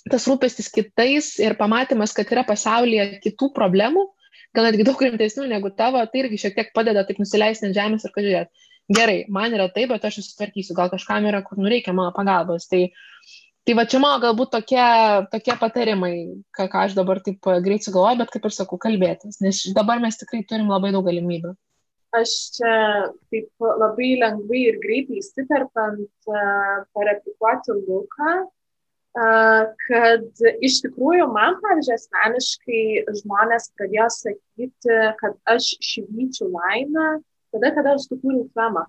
tas rūpestis kitais ir pamatymas, kad yra pasaulyje kitų problemų, gal netgi daug rimtesnių negu tavo, tai irgi šiek tiek padeda taip nusileisti ant žemės ir žiūrėt, gerai, man yra taip, bet aš susitvarkysiu, gal kažkam yra, kur nureikia mano pagalbos. Tai, tai va čia mano galbūt tokie, tokie patarimai, ką, ką aš dabar taip greit sugalvoju, bet kaip ir sakau, kalbėtis, nes dabar mes tikrai turim labai daug galimybių. Aš čia taip labai lengvai ir greitai įsiterpant, pareplikuoti Luką, kad iš tikrųjų man, pavyzdžiui, asmeniškai žmonės pradėjo sakyti, kad aš švyčiu laimę tada, kada aš sukūriau femą.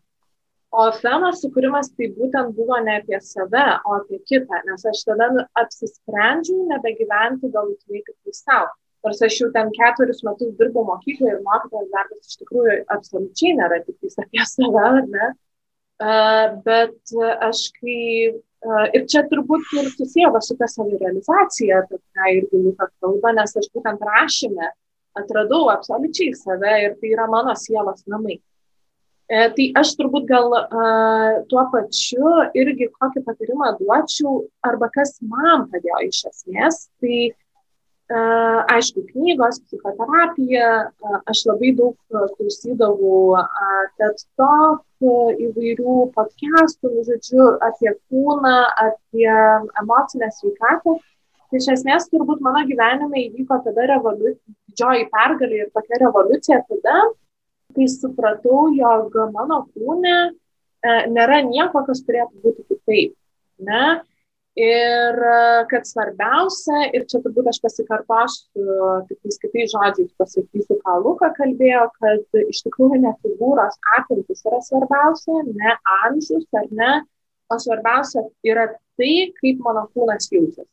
O femos sukūrimas tai būtent buvo ne apie save, o apie kitą, nes aš tada apsisprendžiau nebegyventi galutinai tik tai savo. Nors aš jau ten ketverius metus dirbau mokykloje ir mokytojas darbas iš tikrųjų absoliučiai nėra tik apie save, ar ne? Uh, bet aš kai Ir čia turbūt ir susijęs su ta savirealizacija, apie ką irgi Luka kalba, nes aš būtent rašyme atradau absoliučiai save ir tai yra mano sielos namai. E, tai aš turbūt gal tuo pačiu irgi kokį patarimą duočiau, arba kas man padėjo iš esmės, tai aišku, knygos, psichoterapija, aš labai daug klausydavau TED Talk, įvairių podcastų, nu, žodžiu, apie kūną, apie emocinę sveikatą. Tai iš esmės turbūt mano gyvenime įvyko tada revoliucija, didžioji pergalė ir tokia revoliucija tada, kai supratau, jog mano kūne e, nėra nieko, kas turėtų būti kitaip. Ne? Ir e, kad svarbiausia, ir čia turbūt aš pasikartosiu, tik tais kitais žodžiais pasakysiu, ką Luka kalbėjo, kad iš tikrųjų ne figūros apimtis yra svarbiausia, ne amžius ar ne, o svarbiausia yra tai, kaip mano kūnas jaučiasi.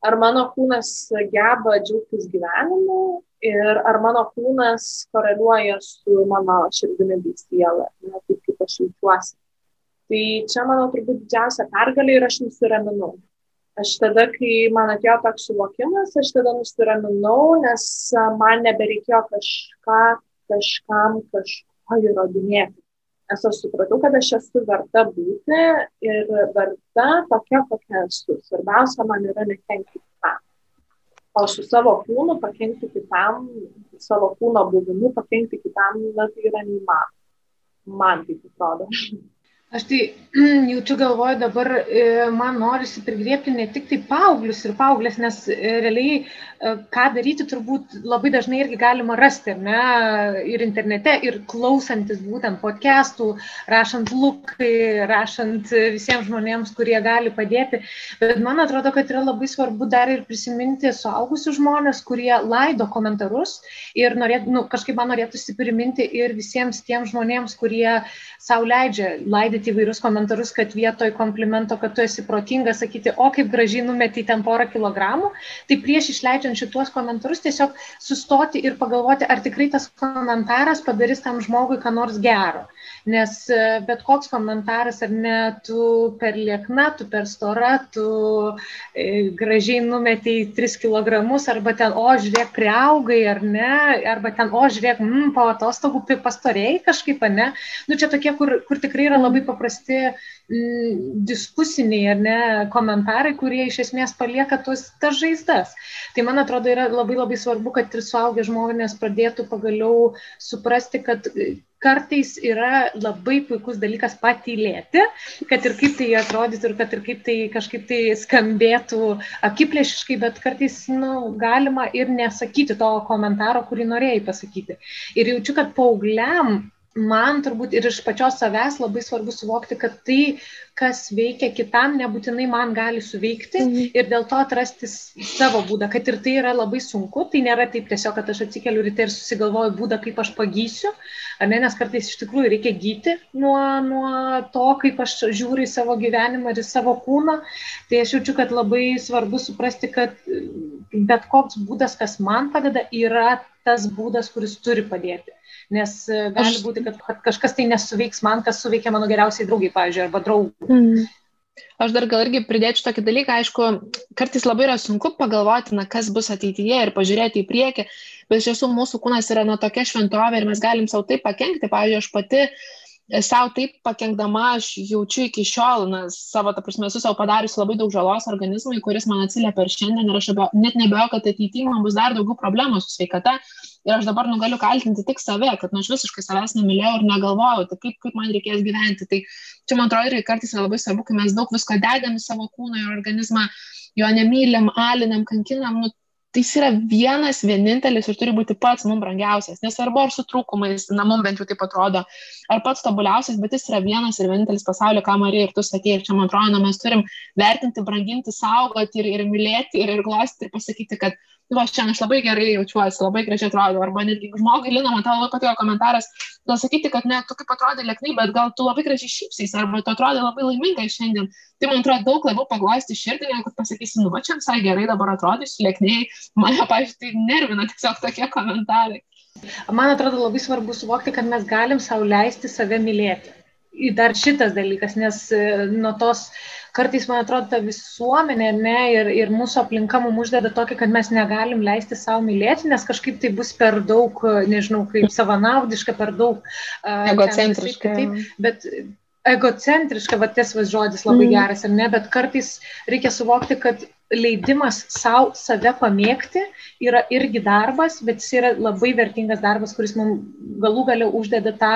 Ar mano kūnas geba džiaugtis gyvenimu ir ar mano kūnas koreliuoja su mano širdimi bei siela, ne, taip kaip aš jaučiuosi. Tai čia mano turbūt didžiausia pergalė ir aš nusiraminau. Aš tada, kai man atėjo toks suvokimas, aš tada nusiraminau, nes man nebereikėjo kažką, kažkam, kažko įrodinėti. Nes aš supratau, kad aš esu verta būti ir verta tokia, kokia esu. Svarbiausia man yra nekenkti kitam. O su savo kūnu pakengti kitam, savo kūno buvimu pakengti kitam, na, tai yra neįmanoma. Man taip atrodo. Aš tai jaučiu galvoju dabar, e, man norisi prigriepti ne tik tai paauglius ir paauglės, nes e, realiai e, ką daryti turbūt labai dažnai irgi galima rasti, ne, ir internete, ir klausantis būtent podcastų, rašant lukai, rašant visiems žmonėms, kurie gali padėti. Bet man atrodo, kad yra labai svarbu dar ir prisiminti suaugusius žmonės, kurie laido komentarus ir norėt, nu, kažkaip man norėtųsi priminti ir visiems tiems žmonėms, kurie savo leidžia laidyti rodyti įvairius komentarus, kad vietoj komplimento, kad tu esi protingas, sakyti, o kaip gražiai numetį ten porą kilogramų, tai prieš išleidžiant šituos komentarus tiesiog sustoti ir pagalvoti, ar tikrai tas komentaras padarys tam žmogui ką nors gero. Nes e, bet koks komentaras, ar ne, tu per liekna, tu per stora, tu e, gražiai numetėjai 3 kg, arba ten, o žiūrėk, priaugai, ar ne, arba ten, o žiūrėk, mm, po atostogų pastorėjai kažkaip, ar ne. Nu, čia tokie, kur, kur tikrai yra labai paprasti mm, diskusiniai, ar ne, komentarai, kurie iš esmės palieka tos, tas žaizdas. Tai man atrodo yra labai labai svarbu, kad ir suaugę žmonės pradėtų pagaliau suprasti, kad kartais yra labai puikus dalykas patylėti, kad ir kaip tai atrodytų ir kad ir kaip tai kažkaip tai skambėtų akiplėšiškai, bet kartais nu, galima ir nesakyti to komentaro, kurį norėjai pasakyti. Ir jaučiu, kad paaugliam man turbūt ir iš pačios savęs labai svarbu suvokti, kad tai, kas veikia kitam, nebūtinai man gali suveikti mhm. ir dėl to atrasti savo būdą, kad ir tai yra labai sunku, tai nėra taip tiesiog, kad aš atsikeliu ryte ir susigalvoju būdą, kaip aš pagysiu, ne, nes kartais iš tikrųjų reikia gyti nuo, nuo to, kaip aš žiūriu į savo gyvenimą ir į savo kūną, tai aš jaučiu, kad labai svarbu suprasti, kad bet koks būdas, kas man padeda, yra tas būdas, kuris turi padėti nes e, gali aš... būti, kad, kad kažkas tai nesuveiks man, kas suveikia mano geriausiai draugai, pavyzdžiui, arba draugų. Mm. Aš dar gal irgi pridėčiau tokį dalyką, aišku, kartais labai yra sunku pagalvoti, na, kas bus ateityje ir pažiūrėti į priekį, bet iš tiesų mūsų kūnas yra na tokia šventovė ir mes galim savo taip pakengti. Pavyzdžiui, aš pati savo taip pakengdama, aš jaučiu iki šiol, nes savo, ta prasme, esu savo padariusi labai daug žalos organizmui, kuris man atsiliepia ir šiandien ir aš abio, net nebejoju, kad ateityje man bus dar daugiau problemų su sveikata ir aš dabar nu, galiu kaltinti tik save, kad nu, aš visiškai savęs nemylėjau ir negalvojau, tai kaip, kaip man reikės gyventi. Tai čia, man atrodo, ir kartais yra labai svarbu, kai mes daug visko dedam į savo kūną ir organizmą, jo nemylim, alinam, kankinam, nu, tai jis yra vienas, vienintelis ir turi būti pats mums brangiausias. Nesvarbu, ar su trūkumais, na, mums bent jau taip atrodo, ar pats tobuliausias, bet jis yra vienas ir vienintelis pasaulio, ką Marija ir tu sakė. Ir čia, man atrodo, na, mes turim vertinti, branginti, saugoti ir, ir mylėti ir, ir glostyti ir pasakyti, kad nu, va, šiandien aš labai gerai jaučiuosi, labai gražiai atrodo, arba netgi žmogui, Lina, man tavo labai patiko komentaras, gal sakyti, kad ne, tu kaip atrodai lieknai, bet gal tu labai gražiai šypsais, arba tu atrodai labai laimingai šiandien. Tai man atrodo daug labiau paglosti širdį, negu kad pasakysi, nu, va, čia visai gerai dabar atrodysiu lieknai, mane, pavyzdžiui, tai nervina tiesiog tokie komentarai. Man atrodo labai svarbu suvokti, kad mes galim sau leisti save mylėti. Dar šitas dalykas, nes e, nuo tos kartais, man atrodo, ta visuomenė ne, ir, ir mūsų aplinka mums uždeda tokį, kad mes negalim leisti savo mylėti, nes kažkaip tai bus per daug, nežinau, kaip savanaudiška, per daug egocentriška. Taip, bet egocentriška, va tas žodis labai mm. geras, ar ne, bet kartais reikia suvokti, kad leidimas savo save pamėgti yra irgi darbas, bet jis yra labai vertingas darbas, kuris mums galų gale uždeda tą,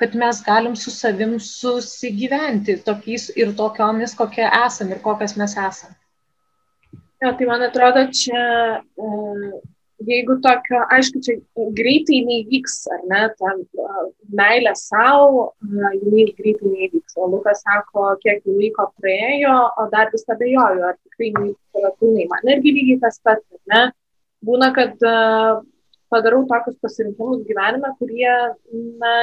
kad mes galim su savim susigyventi tokiais ir tokiomis, kokie esam ir kokias mes esam. Ja, tai man atrodo, čia um, jeigu tokio, aišku, čia greitai neįvyks, ar ne, ta meilė savo, jinai greitai neįvyks. O Lukas sako, kiek laiko praėjo, o dar vis abejoju, ar tikrai neįvyks pilnai. Man irgi lygiai tas pats, ar ne? Būna, kad padarau tokius pasirinkimus gyvenime, kurie, na,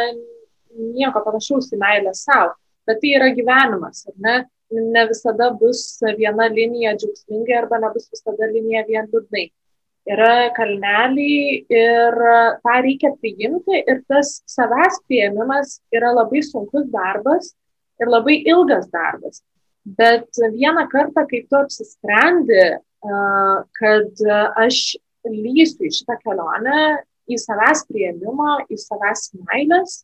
nieko panašaus į meilę savo. Bet tai yra gyvenimas, ar ne? Ne visada bus viena linija džiaugsmingai arba nebus visada linija vien liūdnai yra kalneliai ir tą reikia priimti ir tas savęs priėmimas yra labai sunkus darbas ir labai ilgas darbas. Bet vieną kartą, kai tu apsisprendi, kad aš lysiu į šitą kelionę, į savęs prieimimą, į savęs meilės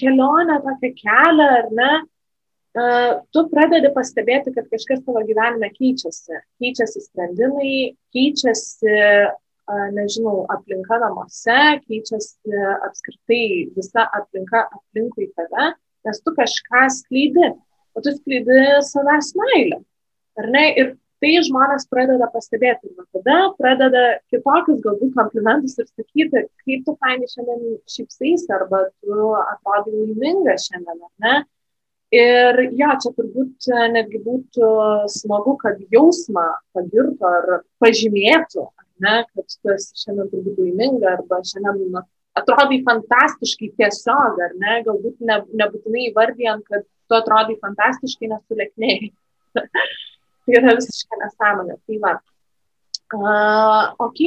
kelionę, tokią kelią, ar ne, tu pradedi pastebėti, kad kažkas tavo gyvenime keičiasi. Keičiasi sprendimai, keičiasi, nežinau, aplinka namuose, keičiasi apskritai visa aplinka aplinkui tave, nes tu kažką skleidi, o tu skleidi savęs meilę. Ar ne? Ir tai žmonės pradeda pastebėti. Ir tada pradeda kitokius galbūt komplimentus ir sakyti, kaip tu fainai šiandien šypsais, arba tu atrodai laiminga šiandien, ar ne? Ir jo, čia turbūt e, netgi būtų smagu, kad jausmą pagirtų ar pažymėtų, ne, kad tu esi šiandien turbūt laiminga arba šiandien atrodai fantastiškai tiesiog, ar ne, galbūt ne, nebūtinai įvardyjant, kad tu atrodai fantastiškai, nesulėknėjai. tai yra visiškai nesąmonė. Tai va. Uh, ok,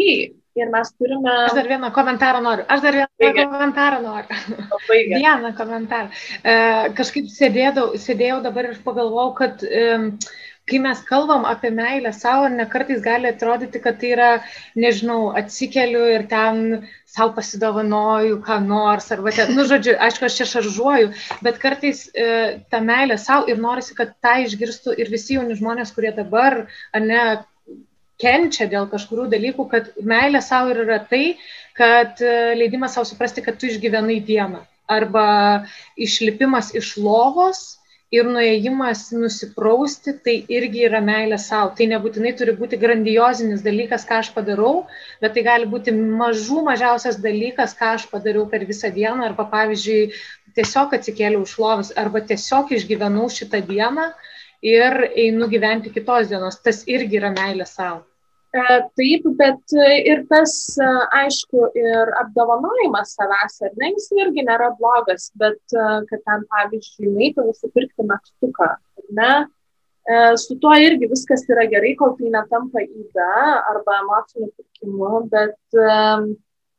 ir mes turime. Aš dar vieną komentarą noriu. Aš dar vieną Baigia. komentarą noriu. Baigia. Vieną komentarą. Uh, kažkaip sėdėjau, sėdėjau dabar ir pagalvojau, kad kai mes kalbam apie meilę savo, ne kartais gali atrodyti, kad tai yra, nežinau, atsikeliu ir ten savo pasidovanoju, ką nors, arba ten, nu, žodžiu, aišku, aš čia šaržuoju, bet kartais e, ta meilė savo ir norisi, kad tą išgirstų ir visi jauni žmonės, kurie dabar, ar ne, kenčia dėl kažkurių dalykų, kad meilė savo ir yra tai, kad e, leidimas savo suprasti, kad tu išgyvenai dieną. Arba išlipimas iš lovos ir nuėjimas nusiprausti, tai irgi yra meilė savo. Tai nebūtinai turi būti grandiozinis dalykas, ką aš padarau, bet tai gali būti mažų mažiausias dalykas, ką aš padariau per visą dieną, arba pavyzdžiui, tiesiog atsikėliau iš lovos, arba tiesiog išgyvenau šitą dieną ir einu gyventi kitos dienos. Tas irgi yra meilė savo. E, taip, bet e, ir tas, e, aišku, ir apdovanojimas savęs, ar ne, jis irgi nėra blogas, bet kad ten, pavyzdžiui, neįtų nusipirkti mėgstuką, ar ne, su tuo irgi viskas yra gerai, kol tai netampa įda arba emociniu pirkimu, bet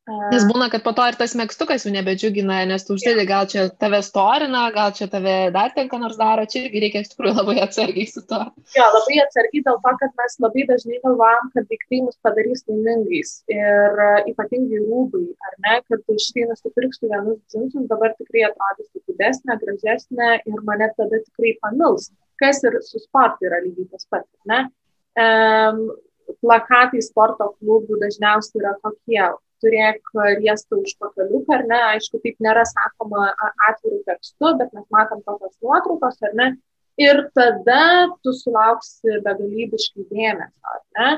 Nes būna, kad po to ir tas mėgstukas jau nebedžiugina, nes tu užsidedi, gal čia tave storina, gal čia tave dar ten ką nors daro, čia irgi reikia iš tikrųjų labai atsargiai su to. Jo, labai atsargiai dėl to, kad mes labai dažnai galvojam, kad daiktai mus padarys laimingais ir uh, ypatingai rūbai, ar ne, kad štai nusipirksiu vienus džinsus, dabar tikrai atrodysiu didesnė, gražesnė ir mane tada tikrai pamils. Kas ir su sportu yra lygiai tas pats, ne? Um, plakatai sporto klubų dažniausiai yra tokie turėk riestą užpakaliuką, ar ne, aišku, taip nėra sakoma atvirų tekstų, bet mes matom tokios nuotraukos, ar ne, ir tada tu sulauksi begalybiškai dėmesio, ar ne.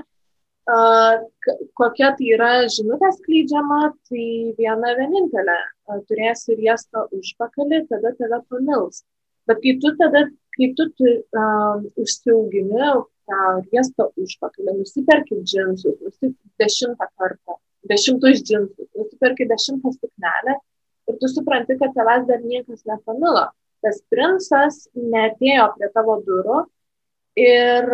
Kokia tai yra žinutė skleidžiama, tai viena vienintelė. Turėsi riestą užpakalį, tada tave pamils. Bet kai tu tada, kai tu uh, užsiaugini tą riestą užpakalį, nusiperki džinsus, nusiperki dešimtą kartą, dešimtus džinsus, nusiperki dešimtą suknelę ir tu supranti, kad tavęs dar niekas nepamilo. Tas princas netėjo prie tavo durų ir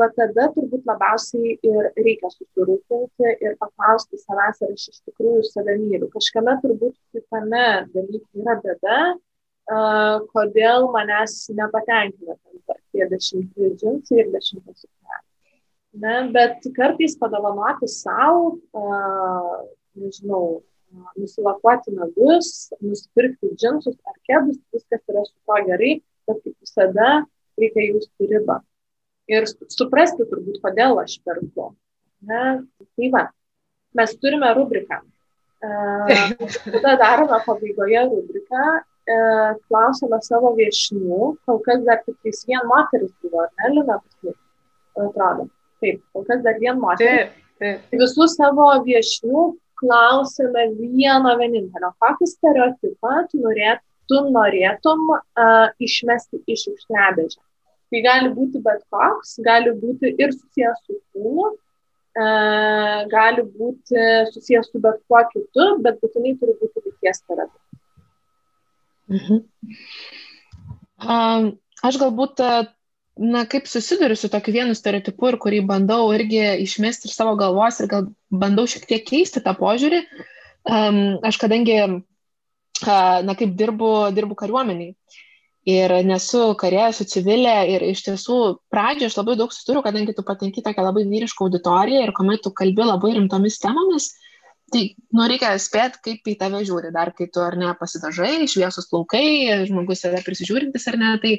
va tada turbūt labiausiai ir reikia susirūpinti ir paklausti savęs, ar aš iš tikrųjų save myliu. Kažkame turbūt kitame dalyke yra bėda, uh, kodėl manęs nepatenkina tie dešimti džinsai ir dešimtas suknelė. Ne, bet kartais padovanoti savo, nežinau, nusilakuoti nagus, nusipirkti džinsus ar kedus, viskas yra su to gerai, bet kaip visada reikia jausti ribą. Ir suprasti turbūt, kodėl aš perku. Ne, tai va, mes turime rubriką. Uh, tada darome pabaigoje rubriką, uh, klausome savo viešnių, kol kas dar tik vien moteris buvo, ne, Lina, atrodo. Taip, kol kas dar vien moteris. Taip, taip. Visų savo viešnių klausime vieno vienintelio. Kokį stereotipą tu, norėt, tu norėtum uh, išmesti iš šiukšliabežę? Tai gali būti bet koks, gali būti ir susijęs su kūnu, uh, gali būti susijęs su bet kuo kitu, bet būtinai turi būti lyties stereotipas. Mhm. Um, aš galbūt na, kaip susiduriu su tokiu vienu stereotipu ir kurį bandau irgi išmesti iš savo galvos ir gal bandau šiek tiek keisti tą požiūrį. Um, aš kadangi, uh, na, kaip dirbu, dirbu kariuomeniai ir nesu karė, esu civilė ir iš tiesų pradžioje aš labai daug susiduriu, kadangi tu patenki tokią labai vyrišką auditoriją ir kuomet tu kalbi labai rimtomis temomis, Tai, nu, reikia spėti, kaip į tave žiūri, dar kai tu ar ne pasidažai, šviesus plaukai, žmogus save prisižiūrintis ar ne, tai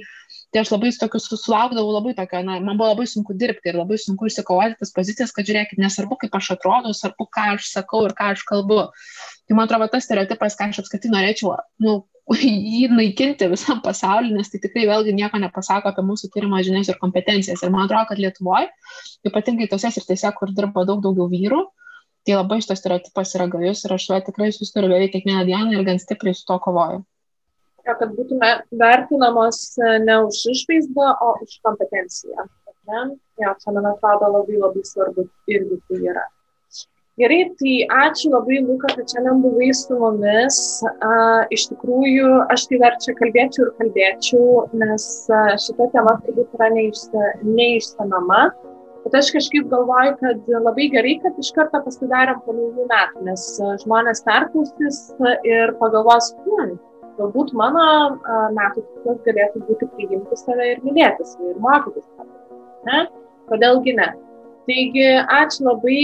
tai aš labai tokius sulaukdavau labai tokio, na, man buvo labai sunku dirbti ir labai sunku išsikovoti tas pozicijas, kad žiūrėkit, nesvarbu, kaip aš atrodau, svarbu, ką aš sakau ir ką aš kalbu. Tai man atrodo, tas stereotipas, ką aš apskritai norėčiau, nu, jį naikinti visam pasauliu, nes tai tikrai vėlgi nieko nepasako apie mūsų turimą žinias ir kompetencijas. Ir man atrodo, kad Lietuvoje, ypatingai tose srityse, kur dirba daug daugiau vyrų, tai labai šitas stereotipas yra gajus ir aš su juo tikrai susiduriu beveik kiekvieną dieną ir gan stipriai su to kovoju kad būtume vertinamos e, ne už išvaizdą, o už kompetenciją. Ne? Jo, čia man atrodo labai labai svarbu irgi tai yra. Gerai, tai ačiū labai, Luka, kad šiandien buvai su mumis. Iš tikrųjų, aš tai dar čia kalbėčiau ir kalbėčiau, nes šita tema turbūt yra neišsamiama. Bet aš kažkaip galvoju, kad labai gerai, kad iš karto pasidarėm po naujų metų, nes žmonės perklausys ir pagalvos, hmm, galbūt mano metų tikslas galėtų būti priimti save ir mylėti save ir mokytis save. Kodėlgi ne? Taigi, ačiū labai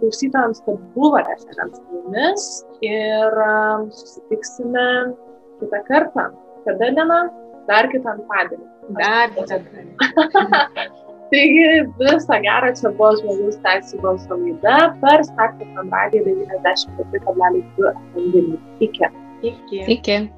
klausytojams, kad buvote šiandien su mumis ir susitiksime kitą kartą. Kada diena? Dar kitą antradienį. Dar kitą antradienį. Taigi, visą gerą čia buvo žmogus teisų balso laida per Startas Andradiją 94,2 Iki. Iki. Iki.